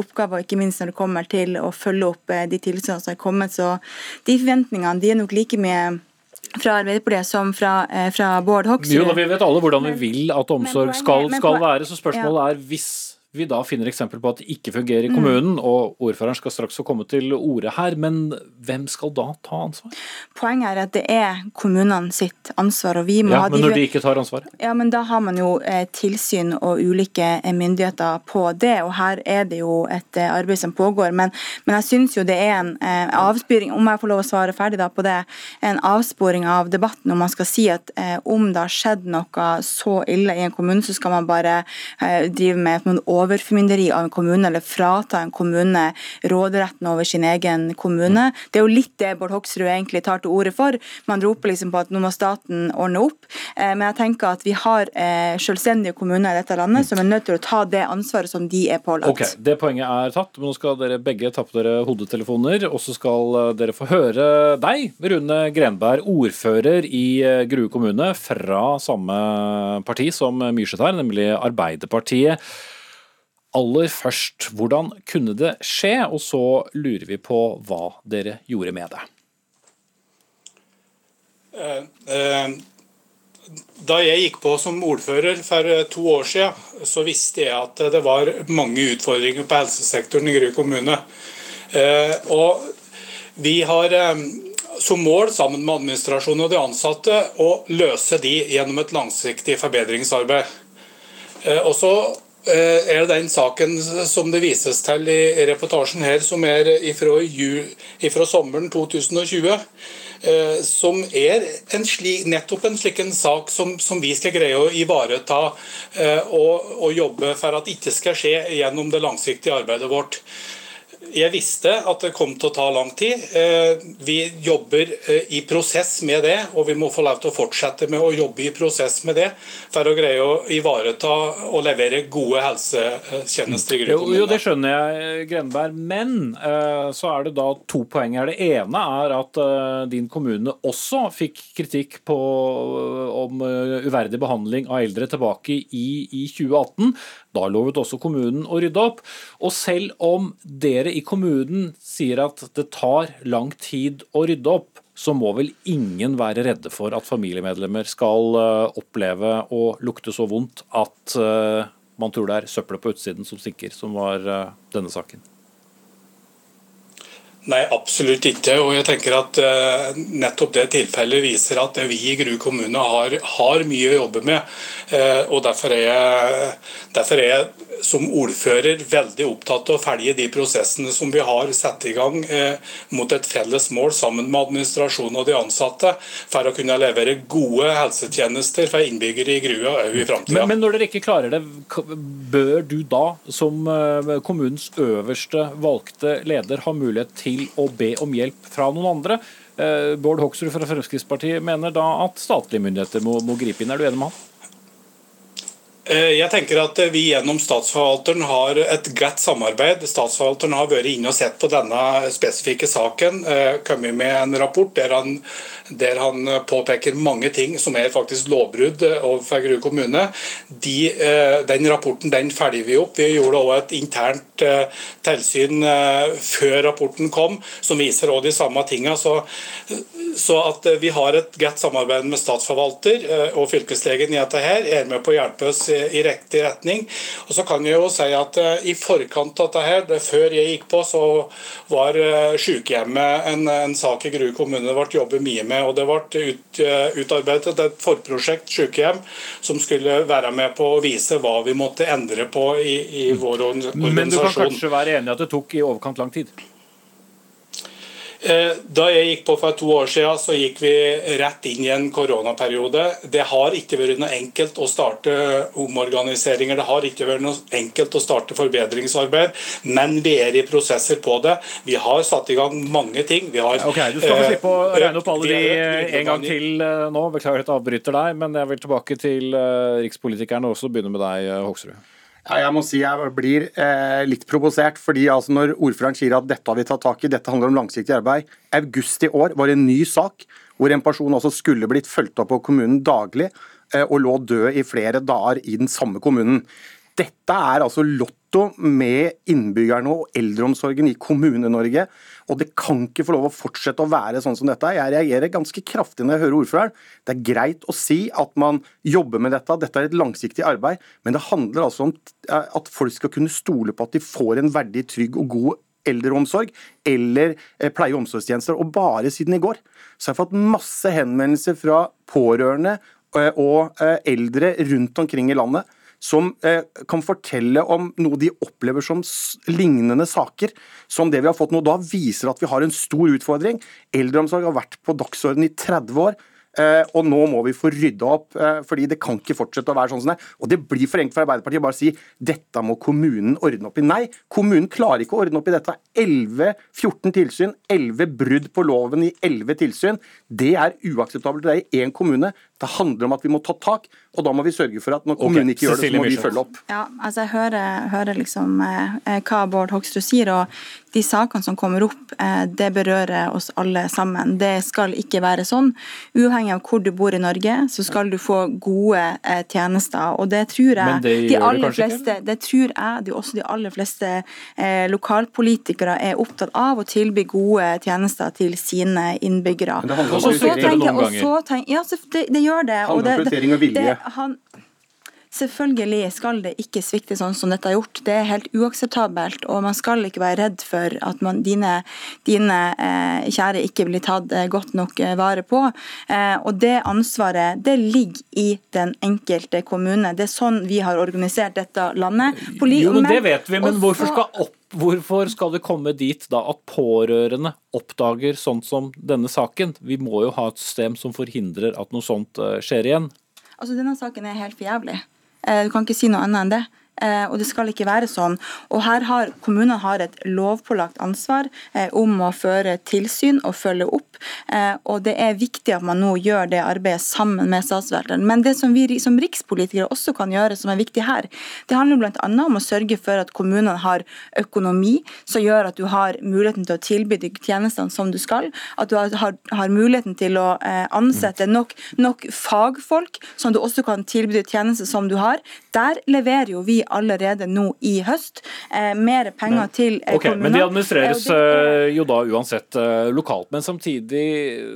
oppgaver, ikke minst når det kommer til å følge opp eh, de tilsynene som har kommet. Så de forventningene de er nok like mye fra Arbeiderpartiet som fra, eh, fra Bård Hoksrud. Jo, Vi vet alle hvordan vi vil at omsorg skal, skal være, så spørsmålet er hvis vi da finner eksempel på at det ikke fungerer i kommunen, mm. og ordføreren skal straks få komme til orde her, men hvem skal da ta ansvar? Poenget er at det er kommunene sitt ansvar. og vi må ja, ha... Men når de ikke tar ansvar? Ja, men Da har man jo eh, tilsyn og ulike eh, myndigheter på det, og her er det jo et eh, arbeid som pågår. Men, men jeg syns jo det er en eh, avsporing, om jeg får lov å svare ferdig da på det, en avsporing av debatten om man skal si at eh, om det har skjedd noe så ille i en kommune, så skal man bare eh, drive med noen overformynderi av en kommune, eller frata en kommune råderetten over sin egen kommune. Det er jo litt det Bård Hoksrud egentlig tar til orde for. Man roper liksom på at nå må staten ordne opp. Eh, men jeg tenker at vi har eh, selvstendige kommuner i dette landet som er nødt til å ta det ansvaret som de er pålagt. Ok, Det poenget er tatt, men nå skal dere begge ta på dere hodetelefoner, og så skal eh, dere få høre deg, Rune Grenberg, ordfører i Grue kommune, fra samme parti som Myrseth her, nemlig Arbeiderpartiet aller først, hvordan kunne det skje? Og så lurer vi på hva dere gjorde med det. Uh, uh, Da jeg gikk på som ordfører for to år siden, så visste jeg at det var mange utfordringer på helsesektoren i Gry kommune. Og vi har som mål, sammen med administrasjonen og de ansatte, å løse de gjennom et langsiktig forbedringsarbeid. Og så er det den saken som det vises til i reportasjen her, som er fra sommeren 2020 Eh, som er en slik, nettopp en slik en sak som, som, vi skal greie å ivareta eh, og, og jobbe for at ikke skal skje gjennom det langsiktige arbeidet vårt. Jeg visste at det kom til å ta lang tid. Eh, vi jobber eh, i prosess med det, og vi må få lov til å fortsette med å jobbe i prosess med det for å greie å ivareta og levere gode helsetjenester i Jo, jo, det skjønner jeg, Grenberg. Men eh, så er det da to poeng her. Det ene er at din kommune også fikk kritikk på, om uverdig behandling av eldre tilbake i, i 2018. Da lovet også kommunen å rydde opp. Og selv om dere i kommunen sier at det tar lang tid å rydde opp, så må vel ingen være redde for at familiemedlemmer skal eh, oppleve å lukte så vondt at eh, man tror det er søppelet på utsiden som stinker, som var eh, denne saken? Nei, absolutt ikke. Og jeg tenker at nettopp det tilfellet viser at vi i Gru kommune har, har mye å jobbe med. Uh, og derfor er, jeg, derfor er, jeg, som ordfører veldig opptatt av å følge de prosessene som vi har satt i gang uh, mot et felles mål sammen med administrasjonen og de ansatte, for å kunne levere gode helsetjenester for innbyggere i Grua òg i framtida. Men, men, når dere ikke klarer det, bør du da som kommunens øverste valgte leder ha mulighet til å be om hjelp fra noen andre. Eh, Bård Hoksrud fra Fremskrittspartiet mener da at statlige myndigheter må, må gripe inn. Er du enig med han? Eh, jeg tenker at vi gjennom Statsforvalteren har et godt samarbeid. Statsforvalteren har vært inne og sett på denne spesifikke saken. Eh, kommet med en rapport der han, der han, påpeker mange ting som er faktisk lovbrudd overfor Grue kommune. De, eh, den rapporten den følger vi opp. Vi gjorde også et internt tilsyn før rapporten kom, som viser også de samme tingene. Så, så at vi har et godt samarbeid med statsforvalter og fylkeslegen i dette her, er med på å hjelpe oss i riktig retning. Og så kan jeg jo si at uh, I forkant av dette, her, det før jeg gikk på, så var uh, sykehjemmet en, en, sak i Grue kommune det ble jobbet mye med. og Det ble ut, utarbeidet et forprosjekt sykehjem som skulle være med på å vise hva vi måtte endre på i, i vår organisasjon. Men du kan kanskje være enig i at det tok i overkant lang tid? Eh, da jeg gikk på for to år siden, så gikk vi rett inn i en koronaperiode. Det har ikke vært noe enkelt å starte omorganiseringer, det har ikke vært noe enkelt å starte forbedringsarbeid, men vi er i prosesser på det. Vi har satt i gang mange ting. Vi har, ok, Du skal få slippe å eh, regne opp alle de en gang til eh, nå. Beklager at jeg avbryter deg, men jeg vil tilbake til rikspolitikerne også, begynne med deg, Hoksrud. Jeg må si jeg blir eh, litt provosert. fordi altså Når ordføreren sier at dette har vi tatt tak i, dette handler om langsiktig arbeid August i år var en ny sak hvor en person altså skulle blitt fulgt opp av kommunen daglig eh, og lå død i flere dager i den samme kommunen. Dette er altså lotto med innbyggerne og eldreomsorgen i Kommune-Norge. Og det kan ikke få lov å fortsette å være sånn som dette. Jeg reagerer ganske kraftig når jeg hører ordføreren. Det er greit å si at man jobber med dette, dette er et langsiktig arbeid, men det handler altså om eh, at folk skal kunne stole på at de får en verdig, trygg og god eldreomsorg eller eh, pleie- og omsorgstjenester. Og bare siden i går så har jeg fått masse henvendelser fra pårørende eh, og eldre rundt omkring i landet som eh, kan fortelle om noe de opplever som lignende saker som det vi har fått nå. Da viser at vi har en stor utfordring. Eldreomsorg har vært på dagsordenen i 30 år. Eh, og nå må vi få rydda opp, eh, fordi det kan ikke fortsette å være sånn som det er. Og det blir for enkelt for Arbeiderpartiet å bare si dette må kommunen ordne opp i. Nei, kommunen klarer ikke å ordne opp i dette. 11-14 tilsyn, 11 brudd på loven i 11 tilsyn. Det er uakseptabelt. Det er i én kommune. Det handler om at vi må ta tak, og da må vi sørge for at når kommunen okay. ikke gjør det, så må vi følge opp. Ja, altså Jeg hører, hører liksom eh, eh, hva Bård Hoksrud sier, og de sakene som kommer opp, eh, det berører oss alle sammen. Det skal ikke være sånn. Uavhengig av hvor du bor i Norge, så skal du få gode eh, tjenester. Og det tror jeg det de aller fleste, det tror jeg de, også de aller fleste eh, lokalpolitikere er opptatt av, å tilby gode tjenester til sine innbyggere. Men det handler også om å tenker, og så tenker, ja, det, det gjør det. Handler om prioritering og vilje. Det, han, Selvfølgelig skal det ikke svikte sånn som dette har gjort. Det er helt uakseptabelt. Og man skal ikke være redd for at man, dine, dine eh, kjære ikke blir tatt eh, godt nok eh, vare på. Eh, og det ansvaret det ligger i den enkelte kommune. Det er sånn vi har organisert dette landet. Poli jo, men Det vet vi, men hvorfor skal, opp, hvorfor skal det komme dit da at pårørende oppdager sånt som denne saken? Vi må jo ha et system som forhindrer at noe sånt eh, skjer igjen. Altså, Denne saken er helt for jævlig. Eh, du kan ikke si noe annet enn det. Eh, og det skal ikke være sånn. Og her har Kommunene har et lovpålagt ansvar eh, om å føre tilsyn og følge opp. Og det er viktig at man nå gjør det arbeidet sammen med statsforvalteren. Men det som vi som rikspolitikere også kan gjøre, som er viktig her, det handler bl.a. om å sørge for at kommunene har økonomi som gjør at du har muligheten til å tilby de tjenestene som du skal. At du har, har muligheten til å ansette nok, nok, fagfolk som du også kan tilby de tjenester som du har. Der leverer jo vi allerede nå i høst. Eh, mer penger men, til eh, okay, kommunene. Men de administreres det, eh, jo da uansett eh, lokalt. Men samtidig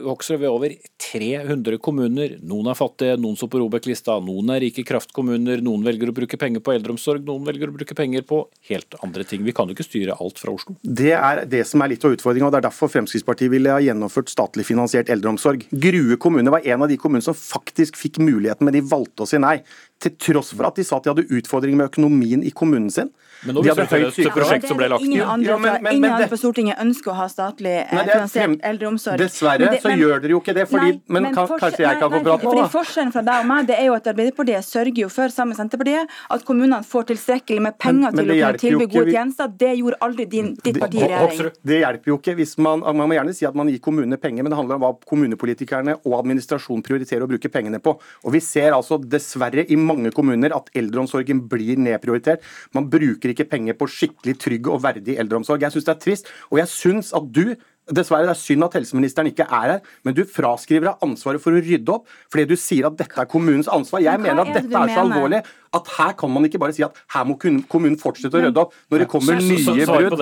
vokser vi over 300 kommuner. Noen er fattige, noen står på Robek-lista, noen er rike kraftkommuner, noen velger å bruke penger på eldreomsorg, noen velger å bruke penger på helt andre ting. Vi kan jo ikke styre alt fra Oslo. Det er det som er litt av utfordringa, og det er derfor Fremskrittspartiet ville ha gjennomført statlig finansiert eldreomsorg. Grue kommune var en av de kommunene som faktisk fikk muligheten, men de valgte å si nei. Til tross for at de sa at de hadde utfordringer med økonomien i kommunen sin. Men nå viser det høyt prosjekt som ble lagt Ingen andre, ja, men, men, ingen andre på Stortinget ønsker å ha statlig eh, nei, finansiert eldreomsorg. Dessverre det, så gjør dere jo ikke det, fordi, nei, men, kan, kanskje jeg kan få prate nå, da? Forskjellen fra deg og meg det er jo at Arbeiderpartiet sørger jo for, sammen med Senterpartiet, at kommunene får tilstrekkelig med penger til å kunne tilby gode tjenester. Det gjorde aldri din, ditt parti i regjering. Det hjelper jo ikke hvis man Man må gjerne si at man gir kommunene penger, men det handler om hva kommunepolitikerne og administrasjonen prioriterer å bruke pengene på. Og vi ser altså dessverre i mange kommuner at eldreomsorgen blir nedprioritert. Man bruker ikke penger på skikkelig trygg og verdig eldreomsorg. Jeg syns det er trist, og jeg syns at du Dessverre, det er synd at helseministeren ikke er her, men du fraskriver deg ansvaret for å rydde opp fordi du sier at dette er kommunens ansvar. Jeg mener at dette er så alvorlig at her kan man ikke bare si at her må kommunen fortsette å rydde opp når det kommer nye brudd.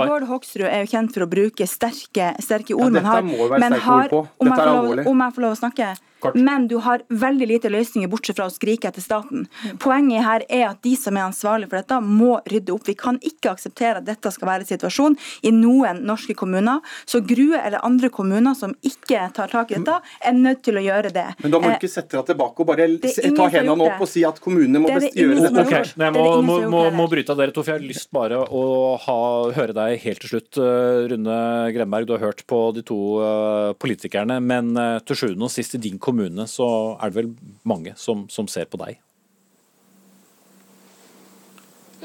Bård Hoksrud er jo kjent for å bruke sterke, sterke ord, ja, men har, men har om, jeg lov, om jeg får lov å snakke Kort. Men du har veldig lite løsninger, bortsett fra å skrike etter staten. Poenget her er at de som er ansvarlige for dette, må rydde opp. Vi kan ikke akseptere at dette skal være situasjon i noen norske kommuner. Så Grue eller andre kommuner som ikke tar tak i dette, er nødt til å gjøre det. Men da må du ikke sette deg tilbake og bare ta hendene opp og si at kommunene må det gjøre dette. Okay. Jeg må, må, må, må, bryte av dere to, for jeg har lyst bare å ha, høre deg helt til slutt. Eh, Rune Gremberg, du har hørt på de to uh, politikerne, men til sjuende og sist i din kommune kommune, så er det vel mange som, som ser på deg?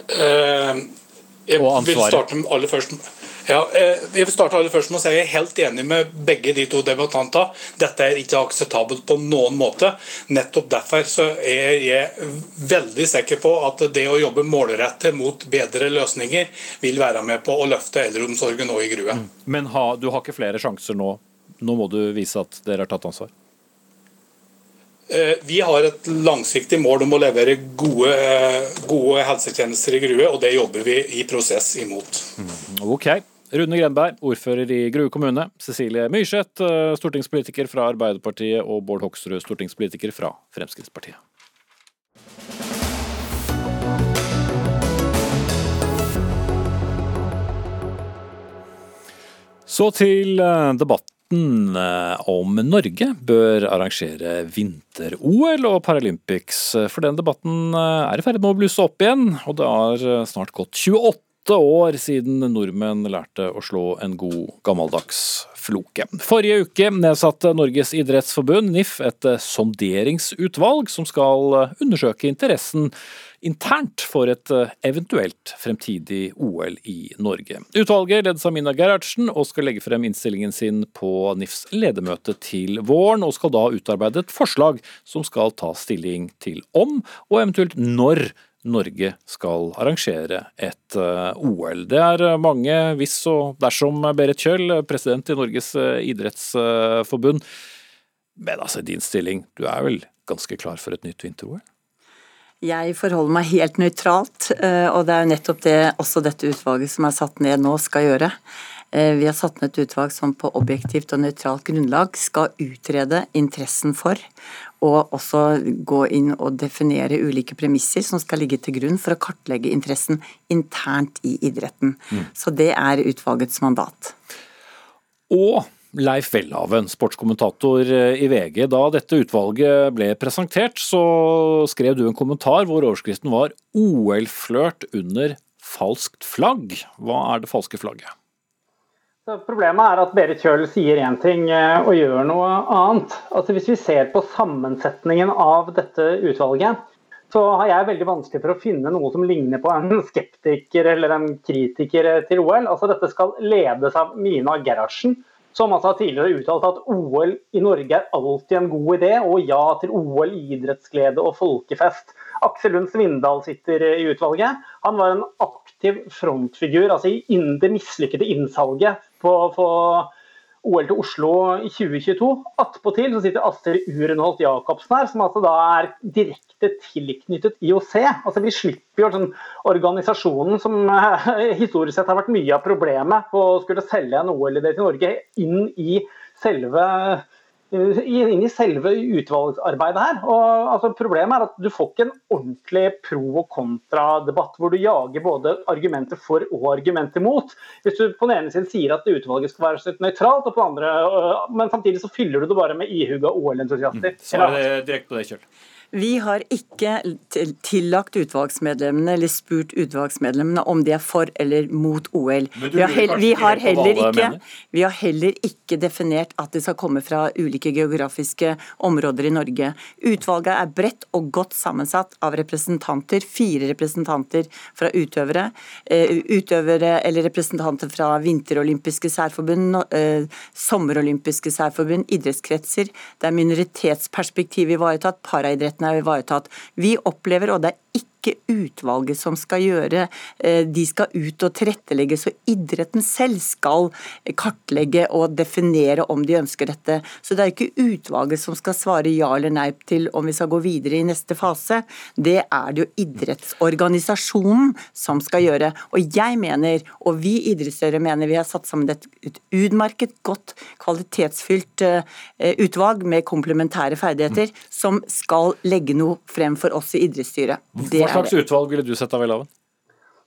Uh, jeg vil starte aller først ja, eh, jeg vil starte aller først med å si Jeg er helt enig med begge de to debattantene. Dette er ikke akseptabelt på noen måte. Nettopp derfor så er jeg veldig sikker på at det å jobbe målrettet mot bedre løsninger vil være med på å løfte eldreomsorgen nå i Grue. Mm. Men ha, du har ikke flere sjanser nå? Nå må du vise at dere har tatt ansvar? Eh, vi har et langsiktig mål om å levere gode, eh, gode helsetjenester i Grue, og det jobber vi i prosess imot. Mm, ok. Rune Grenberg, ordfører i Grue kommune. Cecilie Myrseth, eh, stortingspolitiker fra Arbeiderpartiet. Og Bård Hoksrud, stortingspolitiker fra Fremskrittspartiet. Så til debatt debatten eh, om Norge bør arrangere vinter-OL og Paralympics. For den debatten eh, er i ferd med å blusse opp igjen, og det har eh, snart gått 28 år siden nordmenn lærte å slå en god gammeldags floke. Forrige uke nedsatte Norges idrettsforbund, NIF, et sonderingsutvalg som skal undersøke interessen internt for et eventuelt fremtidig OL i Norge. Utvalget ledes av Mina Gerhardsen og skal legge frem innstillingen sin på NIFs ledermøte til våren, og skal da utarbeide et forslag som skal ta stilling til om, og eventuelt når, Norge skal arrangere et eh, OL. Det er mange hvis og dersom Berit Kjøll, president i Norges eh, idrettsforbund. Men altså, din stilling, du er vel ganske klar for et nytt vinter-OL? Jeg forholder meg helt nøytralt, eh, og det er jo nettopp det også dette utvalget som er satt ned nå skal gjøre. Vi har satt ned et utvalg som på objektivt og nøytralt grunnlag skal utrede interessen for og også gå inn og definere ulike premisser som skal ligge til grunn for å kartlegge interessen internt i idretten. Mm. Så det er utvalgets mandat. Og Leif Welhaven, sportskommentator i VG. Da dette utvalget ble presentert, så skrev du en kommentar hvor overskriften var 'OL-flørt under falskt flagg'. Hva er det falske flagget? Så problemet er at Berit Kjøll sier én ting eh, og gjør noe annet. Altså Hvis vi ser på sammensetningen av dette utvalget, så har jeg veldig vanskelig for å finne noe som ligner på en skeptiker eller en kritiker til OL. Altså Dette skal ledes av Mina Gerhardsen, som altså har tidligere uttalt at OL i Norge er alltid en god idé, og ja til OL, idrettsglede og folkefest. Aksel Lund Svindal sitter i utvalget. Han var en aktiv frontfigur altså i det mislykkede innsalget på, på OL til Oslo i 2022. Attpåtil så sitter Astrid Urenholt Jacobsen her, som altså da er direkte tilknyttet IOC. Altså Vi slipper jo sånn organisasjonen som eh, historisk sett har vært mye av problemet på å skulle selge en OL-idé til Norge, inn i selve inn i selve utvalgsarbeidet her. Og, altså, problemet er at du får ikke en ordentlig pro- og kontradebatt hvor du jager både argumenter for og argumenter mot. Hvis du på den ene siden sier at utvalget skal være nøytralt, og på den andre, øh, men samtidig så fyller du det bare med ihuga OL-entusiaster. Mm. det direkte på det, Kjøl. Vi har ikke tillagt utvalgsmedlemmene eller spurt utvalgsmedlemmene om de er for eller mot OL. Vi har, heller, vi, har ikke, vi har, heller ikke, definert at det skal komme fra ulike geografiske områder i Norge. Utvalget er bredt og godt sammensatt av representanter, fire representanter fra utøvere, eh, utøvere eller representanter fra vinterolympiske særforbund, eh, sommerolympiske særforbund, idrettskretser. Det er minoritetsperspektiv ivaretatt, paraidretten er ivaretatt. Vi opplever, og det er ikke ikke utvalget som skal gjøre. Eh, de skal ut og tilrettelegge, så idretten selv skal kartlegge og definere om de ønsker dette. Så det er ikke utvalget som skal svare ja eller nei til om vi skal gå videre i neste fase. Det er det jo idrettsorganisasjonen som skal gjøre. Og jeg mener, og vi idrettsførere mener, vi har satt sammen et utmerket, godt, kvalitetsfylt eh, utvalg med komplementære ferdigheter, som skal legge noe frem for oss i idrettsstyret. Det Hva slags utvalg ville du sett av Welhaven?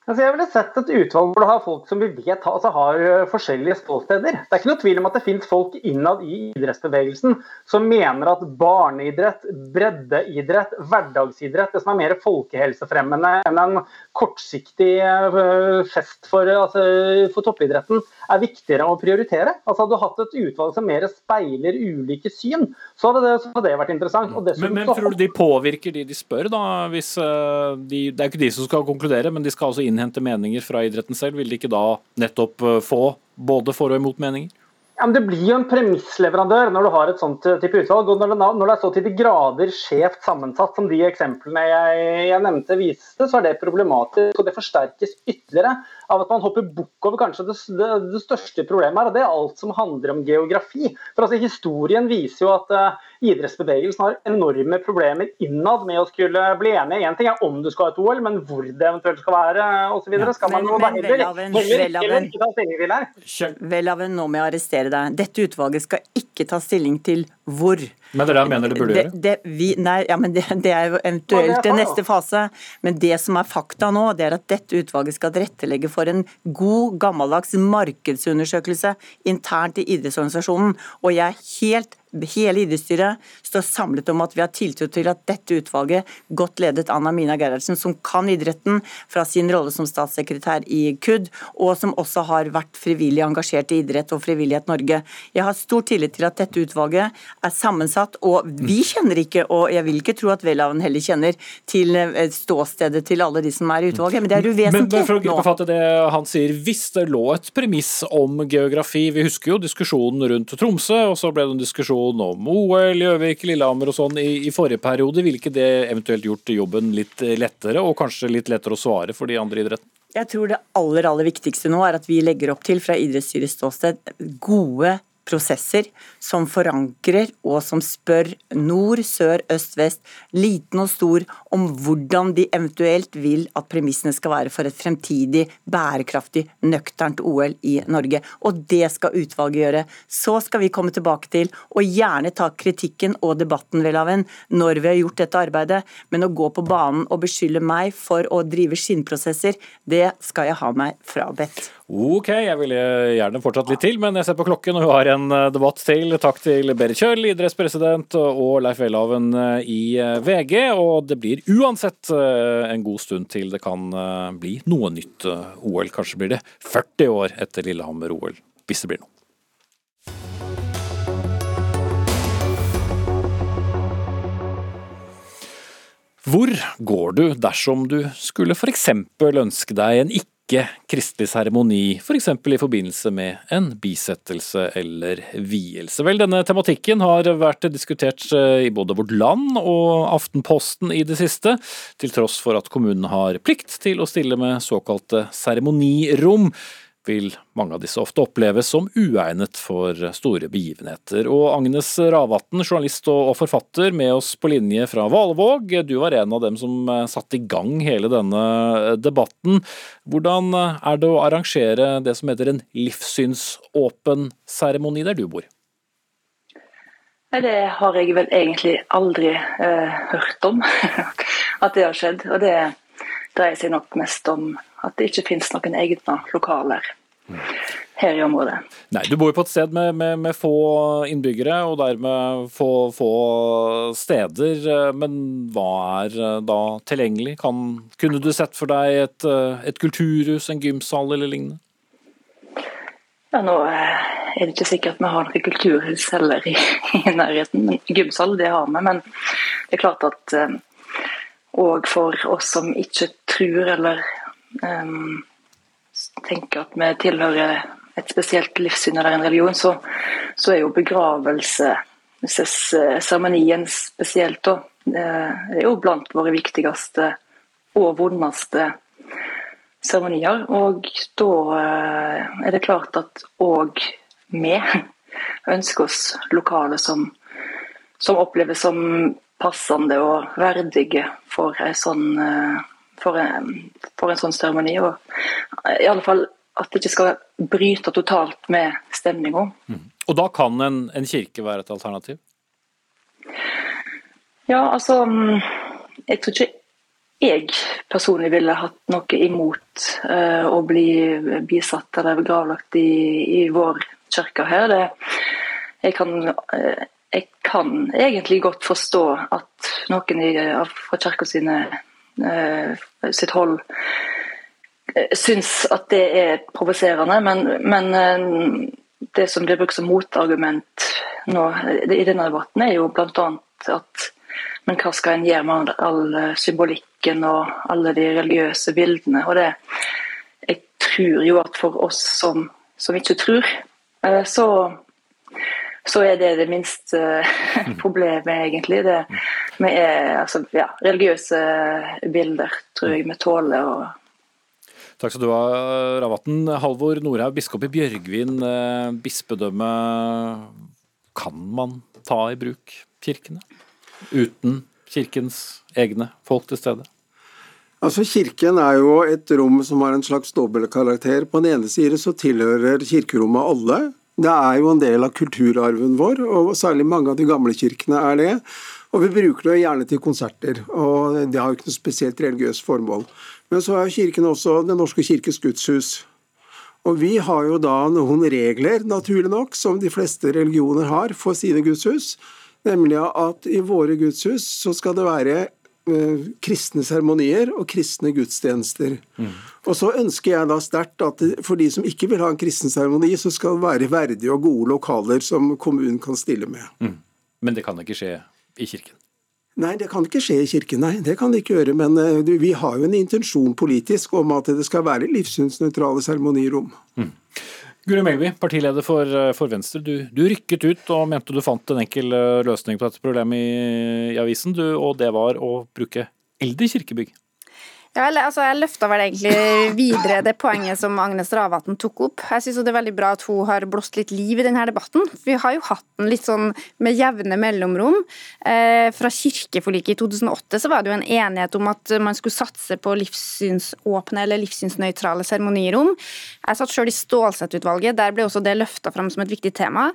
Altså jeg ville sett et utvalg hvor du har folk som vi vet altså har eh, forskjellige ståsteder. Det er ikke noe tvil om at det finnes folk innad i idrettsbevegelsen som mener at barneidrett, breddeidrett, hverdagsidrett, det som er mer folkehelsefremmende enn en kortsiktig eh, fest for, altså, for toppidretten, er viktigere å prioritere. Altså Hadde du hatt et utvalg som mer speiler ulike syn, så hadde det, så hadde det vært interessant. men, men tror du de påvirker de de spør, da? Hvis, uh, de, det er ikke de som skal konkludere, men de skal altså innhente meninger fra idretten selv. Vil de ikke da nettopp uh, få både for og imot meninger? Ja, men Det blir jo en premissleverandør når du har et sånt eh, type utvalg. og Når det, når det er så til de grader skjevt sammensatt som de eksemplene jeg, jeg nevnte viste, så er det problematisk. og Det forsterkes ytterligere av at man hopper bukk over kanskje det, det, det, største problemet her, og det er alt som handler om geografi. For altså Historien viser jo at uh, idrettsbevegelsen har enorme problemer innad med å skulle bli enige. Én ting er om du skal ha et OL, men hvor det eventuelt skal være osv. Ja. Skal man men, heller, heller ikke ta stilling til her. Welhaven, nå må jeg arrestere deg. Dette utvalget skal ikke ta stilling til hvor. Men det er det han mener det burde gjøre? Det, det, vi, nei, ja, men det, det, er jo eventuelt i neste fase. Men det som er fakta nå, det er at dette utvalget skal tilrettelegge for en god, gammeldags markedsundersøkelse internt i idrettsorganisasjonen. Og jeg er helt hele idrettsstyret står samlet om at vi har tiltro til at dette utvalget, godt ledet Anna Mina Gerhardsen, som kan idretten fra sin rolle som statssekretær i KUD, og som også har vært frivillig engasjert i idrett og Frivillighet Norge. Jeg har stor tillit til at dette utvalget er sammensatt, og vi kjenner ikke, og jeg vil ikke tro at Welhaven heller kjenner, til eh, ståstedet til alle de som er i utvalget, men det er uvesentlig men, for å det han sier, Hvis det lå et premiss om geografi, vi husker jo diskusjonen rundt Tromsø, og så ble det en diskusjon diskusjon om OL, Gjøvik, Lillehammer og sånn i, i, forrige periode. Ville ikke det eventuelt gjort jobben litt lettere, og kanskje litt lettere å svare for de andre idrettene? Jeg tror det aller, aller viktigste nå er at vi legger opp til fra idrettsstyrets ståsted gode prosesser som forankrer og som spør nord, sør, øst, vest, liten og stor, om hvordan de eventuelt vil at premissene skal være for et fremtidig bærekraftig, nøkternt OL i Norge. Og det skal utvalget gjøre. Så skal vi komme tilbake til, og gjerne ta kritikken og debatten vel av en når vi har gjort dette arbeidet, men å gå på banen og beskylde meg for å drive skinnprosesser, det skal jeg ha meg frabedt. Ok, jeg ville gjerne fortsatt litt til, men jeg ser på klokken og vi har en eh, debatt til. Takk til Berit Kjøll, idrettspresident, og Leif Welhaven eh, i eh, VG. Og det blir uansett en god stund til det kan bli noe nytt OL. Kanskje blir det 40 år etter Lillehammer-OL, hvis det blir noe. Hvor går du dersom du skulle f.eks. ønske deg en ikke ikke-kristelig seremoni, f.eks. For i forbindelse med en bisettelse eller vielse. Vel, denne tematikken har vært diskutert eh, i både Vårt Land og Aftenposten i det siste, til tross for at kommunen har plikt til å stille med såkalte seremonirom vil mange av disse ofte oppleves som uegnet for store begivenheter. Og Agnes Ravatn, journalist og forfatter, med oss på linje fra Valevåg. Du var en av dem som eh, satte i gang hele denne debatten. Hvordan er det å arrangere det som heter en livssynsåpen seremoni der du bor? Det har jeg vel egentlig aldri eh, hørt om, at det har skjedd. Og det dreier seg nok mest om at det ikke finnes noen egne lokaler her i området. Nei, Du bor jo på et sted med, med, med få innbyggere og dermed få, få, steder. Men hva er eh, da tilgjengelig? Kan, kunne du sett for deg et, eh, et kulturhus, en gymsal eller lignende? Ja, Nå eh, er det ikke sikkert vi har noe kulturhus heller i, i nærheten. men Gymsal det har vi, men det er klart at òg for oss som ikke tror eller um, tenker at vi tilhører et spesielt livssyn eller en religion, så, så er jo begravelsesseremonien spesielt da, Det er jo blant våre viktigste og vondeste seremonier. Og da eh, er det klart at òg vi ønsker oss lokale som, som oppleves som passende og verdige for en sånn eh, for en, for en sånn seremoni. I alle fall at det ikke skal bryte totalt med stemninga. Mm. Og da kan en, en, kirke være et alternativ? Ja, altså mm, Jeg tror ikke jeg personlig ville hatt noe imot uh, å bli bisatt eller gravlagt i, i vår kirke her. Det, jeg, kan, uh, jeg kan egentlig godt forstå at noen i, fra kirka Eh, sitt hold eh, syns at det er provoserende, men, men, eh, det som blir brukt som motargument nå i denne debatten, er jo bl.a. at men hva skal en gjøre med all symbolikken og alle de religiøse bildene? og det Jeg tror jo at for oss som, som ikke tror, så så er det det minste problemet, egentlig. Det, vi er, altså, ja, religiøse bilder tror jeg vi tåler. og Takk skal du ha, Ravatn. Halvor Norhaug, biskop i Bjørgvin eh, bispedømme. Kan man ta i bruk kirkene uten kirkens egne folk til stede? Altså Kirken er jo et rom som har en slags dobbeltkarakter. På den ene side så tilhører kirkerommet alle. Det er jo en del av kulturarven vår, og særlig mange av de gamle kirkene er det. Og vi bruker det gjerne til konserter, og det har jo ikke noe spesielt religiøst formål. Men så er kirken også Den norske kirkes gudshus. Og vi har jo da noen regler, naturlig nok, som de fleste religioner har for sine gudshus. Nemlig at i våre gudshus så skal det være kristne seremonier og kristne gudstjenester. Mm. Og så ønsker jeg da sterkt at for de som ikke vil ha en kristen seremoni, så skal det være verdige og gode lokaler som kommunen kan stille med. Mm. Men det kan ikke skje i kirken? Nei, det kan ikke skje i kirken, nei. Det kan det ikke gjøre. Men uh, vi har jo en intensjon politisk om at det skal være livssynsnøytrale seremonirom. Mm. Guri Melby, partileder for, eh, for Venstre. Du, du, rykket ut og mente du fant en enkel eh, løsning på dette problemet i, i avisen, du, og det var å bruke eldre kirkebygg. Ja, altså, jeg løfta vel egentlig videre det poenget som Agnes Ravatn tok opp. Jeg syns det er veldig bra at hun har blåst litt liv i denne debatten. Vi har jo hatt den litt sånn med jevne mellomrom. Eh, fra kirkeforliket i 2008 så var det jo en enighet om at man skulle satse på livssynsåpne eller livssynsnøytrale seremonirom. Jeg satt sjøl i Stålsett-utvalget, der ble også det løfta fram som et viktig tema.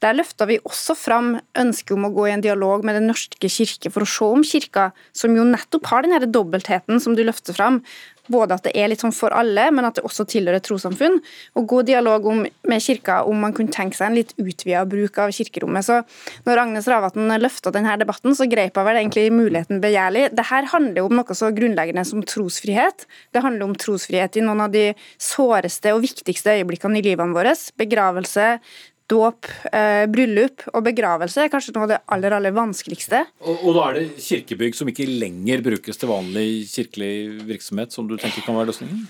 Der løfta vi også fram ønsket om å gå i en dialog med Den norske kirke for å se om kirka, som jo nettopp har denne dobbeltheten som du løfter løfte fram både at det er litt sånn for alle, men at det også tilhører et trossamfunn. Og god dialog om, med kirka om man kunne tenke seg en litt utvida bruk av kirkerommet. Så når Agnes Ravatn løfta denne debatten, så greip hun vel egentlig muligheten begjærlig. Dette handler jo om noe så grunnleggende som trosfrihet. Det handler om trosfrihet i noen av de såreste og viktigste øyeblikkene i livene våre. Begravelse, dåp, eh, bryllup og begravelse er kanskje noe av det aller aller vanskeligste. Og, og, da er det kirkebygg som ikke lenger brukes til vanlig kirkelig virksomhet, som du tenker kan være løsningen?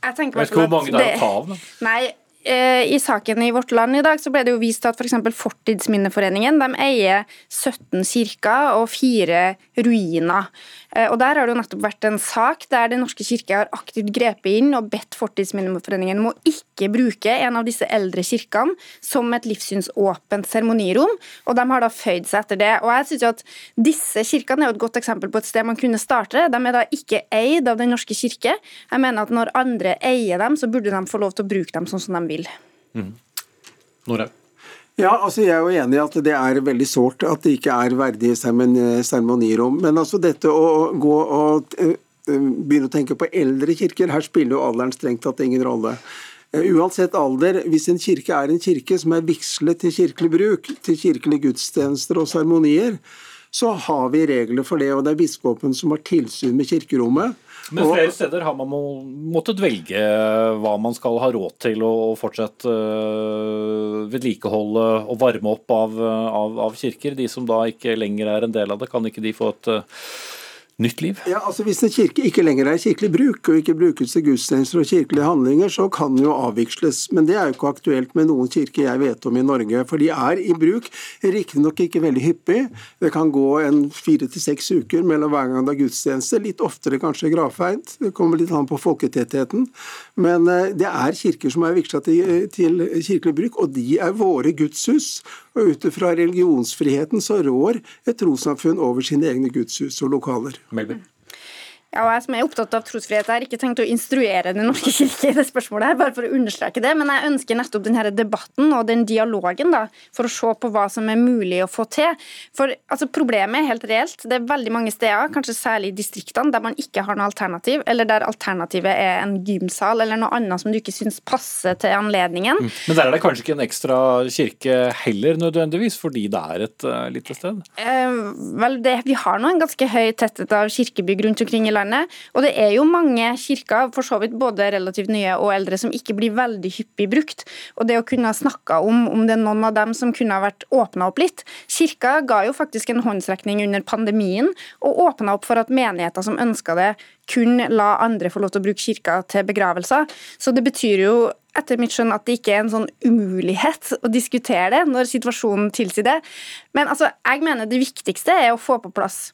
Jeg tenker vet ikke hvor mange det er å ta av. Da. Nei, eh, i saken i Vårt Land i dag så ble det jo vist at f.eks. For Fortidsminneforeningen de eier 17 kirker og fire ruiner. Eh, og Der har det jo nettopp vært en sak der Den norske kirke har aktivt grepet inn og bedt Fortidsminneforeningen om å ikke bruke en av disse eldre kirkene som et livssynsåpent seremonirom, og de har da føyd seg etter det. Og jeg synes jo at Disse kirkene er jo et godt eksempel på et sted man kunne starte. De er da ikke eid av Den norske kirke. Jeg mener at når andre eier dem, så burde de få lov til å bruke dem sånn som de vil. Mm. Ja, altså Jeg er jo enig i at det er veldig sårt at det ikke er verdige seremonirom. Men altså dette å gå og uh, begynne å tenke på eldre kirker, her spiller jo alderen strengt tatt ingen rolle. Uh, uansett alder, hvis en kirke er en kirke som er vigslet til kirkelig bruk, til kirkelige gudstjenester og seremonier, så har vi regler for det. og Det er biskopen som har tilsyn med kirkerommet. Men flere steder har man måttet velge hva man skal ha råd til å fortsette uh, vedlikeholde og varme opp av, av, av, kirker. De som da ikke lenger er en del av det, kan ikke de få et uh, nytt liv? Ja, altså Hvis en kirke ikke lenger er i kirkelig bruk, og ikke brukes til gudstjenester og kirkelige handlinger, så kan den jo avviksles. Men det er jo ikke aktuelt med noen kirker jeg vet om i Norge. For de er i bruk, riktignok ikke veldig hyppig. Det kan gå en fire til seks uker mellom hver gang det er gudstjeneste. Litt oftere kanskje gravferd. Det kommer litt an på folketettheten. Men eh, det er kirker som er vigsla til, til kirkelig bruk, og de er våre gudshus. Og ut ifra religionsfriheten så rår et trossamfunn over sine egne gudshus og lokaler. Melby. Ja, og Jeg som er opptatt av trosfrihet, har ikke tenkt å instruere Den norske kirke i det spørsmålet, her, bare for å understreke det, men jeg ønsker nettopp denne debatten og den dialogen da, for å se på hva som er mulig å få til. For altså, Problemet er helt reelt. Det er veldig mange steder, kanskje særlig i distriktene, der man ikke har noe alternativ, eller der alternativet er en gymsal eller noe annet som du ikke syns passer til anledningen. Mm. Men der er det kanskje ikke en ekstra kirke heller nødvendigvis, fordi det er et uh, lite sted? Eh, vel, det, Vi har nå en ganske høy tetthet av kirkebygg rundt omkring i landet landet. Og det er jo mange kirker, for så vidt både relativt nye og eldre, som ikke blir veldig hyppig brukt. Og det å kunne snakke om om det er noen av dem som kunne ha vært åpna opp litt. Kirka ga jo faktisk en håndsrekning under pandemien og åpna opp for at menigheter som ønska det, kun la andre få lov til å bruke kirka til begravelser. Så det betyr jo etter mitt skjønn at det ikke er en sånn umulighet å diskutere det når situasjonen tilsier det. Men altså, jeg mener det viktigste er å få på plass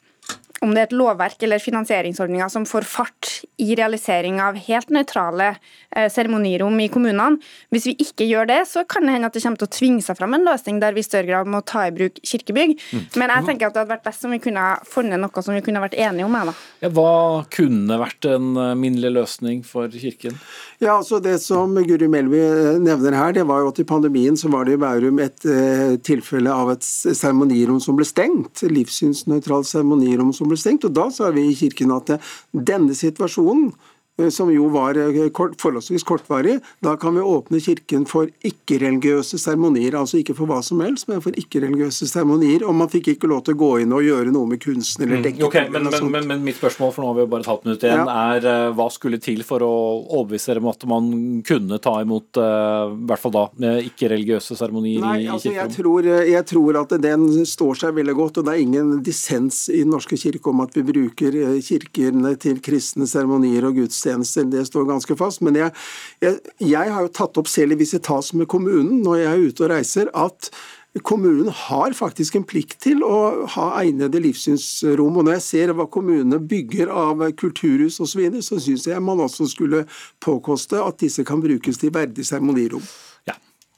om det er et lovverk eller finansieringsordninger som får fart i realisering av helt nøytrale eh, seremonirom i kommunene. Hvis vi ikke gjør det, så kan det hende at det kommer til å tvinge seg fram en løsning der vi i større grad må ta i bruk kirkebygg. Mm. Men jeg tenker at det hadde vært best om vi kunne funnet noe som vi kunne vært enige om. Ja, hva kunne vært en eh, minnelig løsning for kirken? Ja, altså Det som Guri Melby eh, nevner her, det var jo at i pandemien så var det i Bærum et eh, tilfelle av et seremonirom som ble stengt. Livssynsnøytralt seremonirom som ble stengt. og Da sa vi i kirken at denne situasjonen Eh, som jo var eh, kort, forholdsvis kortvarig. Da kan vi åpne kirken for ikke-religiøse seremonier. Altså ikke for hva som helst, men for ikke-religiøse seremonier. Og man fikk ikke lov til å gå inn og gjøre noe med kunsten eller dekke mm, okay, men, men, men, men, mitt spørsmål, for nå har vi bare et halvt minutt igjen, ja. er uh, hva skulle til for å overbevise dere om at man kunne ta imot i hvert fall da, ikke-religiøse seremonier i, i altså, jeg tror, jeg tror at den står seg veldig godt, og det er ingen dissens i Den norske kirke om at vi bruker kirkene til kristne seremonier og gudstjenester gudstjenester. Det står ganske fast. Men jeg, jeg, jeg har jo tatt opp selv i visitas med kommunen når jeg er ute og reiser, at kommunen har faktisk en plikt til å ha egnede livssynsrom. Og når jeg ser hva kommunene bygger av kulturhus osv., så, videre, så syns jeg man også skulle påkoste at disse kan brukes til verdige seremonirom.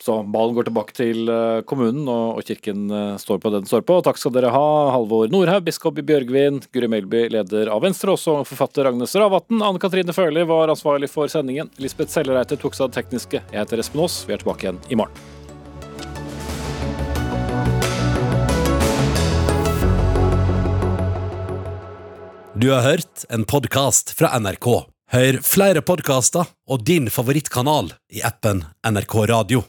Så ballen går tilbake til eh, kommunen, og kirken eh, står på det den står på. Takk skal dere ha, Halvor Nordhaug, biskop i Bjørgvin, Guri Melby, leder av Venstre, også forfatter Agnes Ravatn. Anne Katrine Førli var ansvarlig for sendingen. Lisbeth Sellereite tok seg av det tekniske. Jeg heter Espen Aas. Vi er tilbake igjen i morgen. Du har hørt en podkast fra NRK. Hør flere podkaster og din favorittkanal i appen NRK Radio.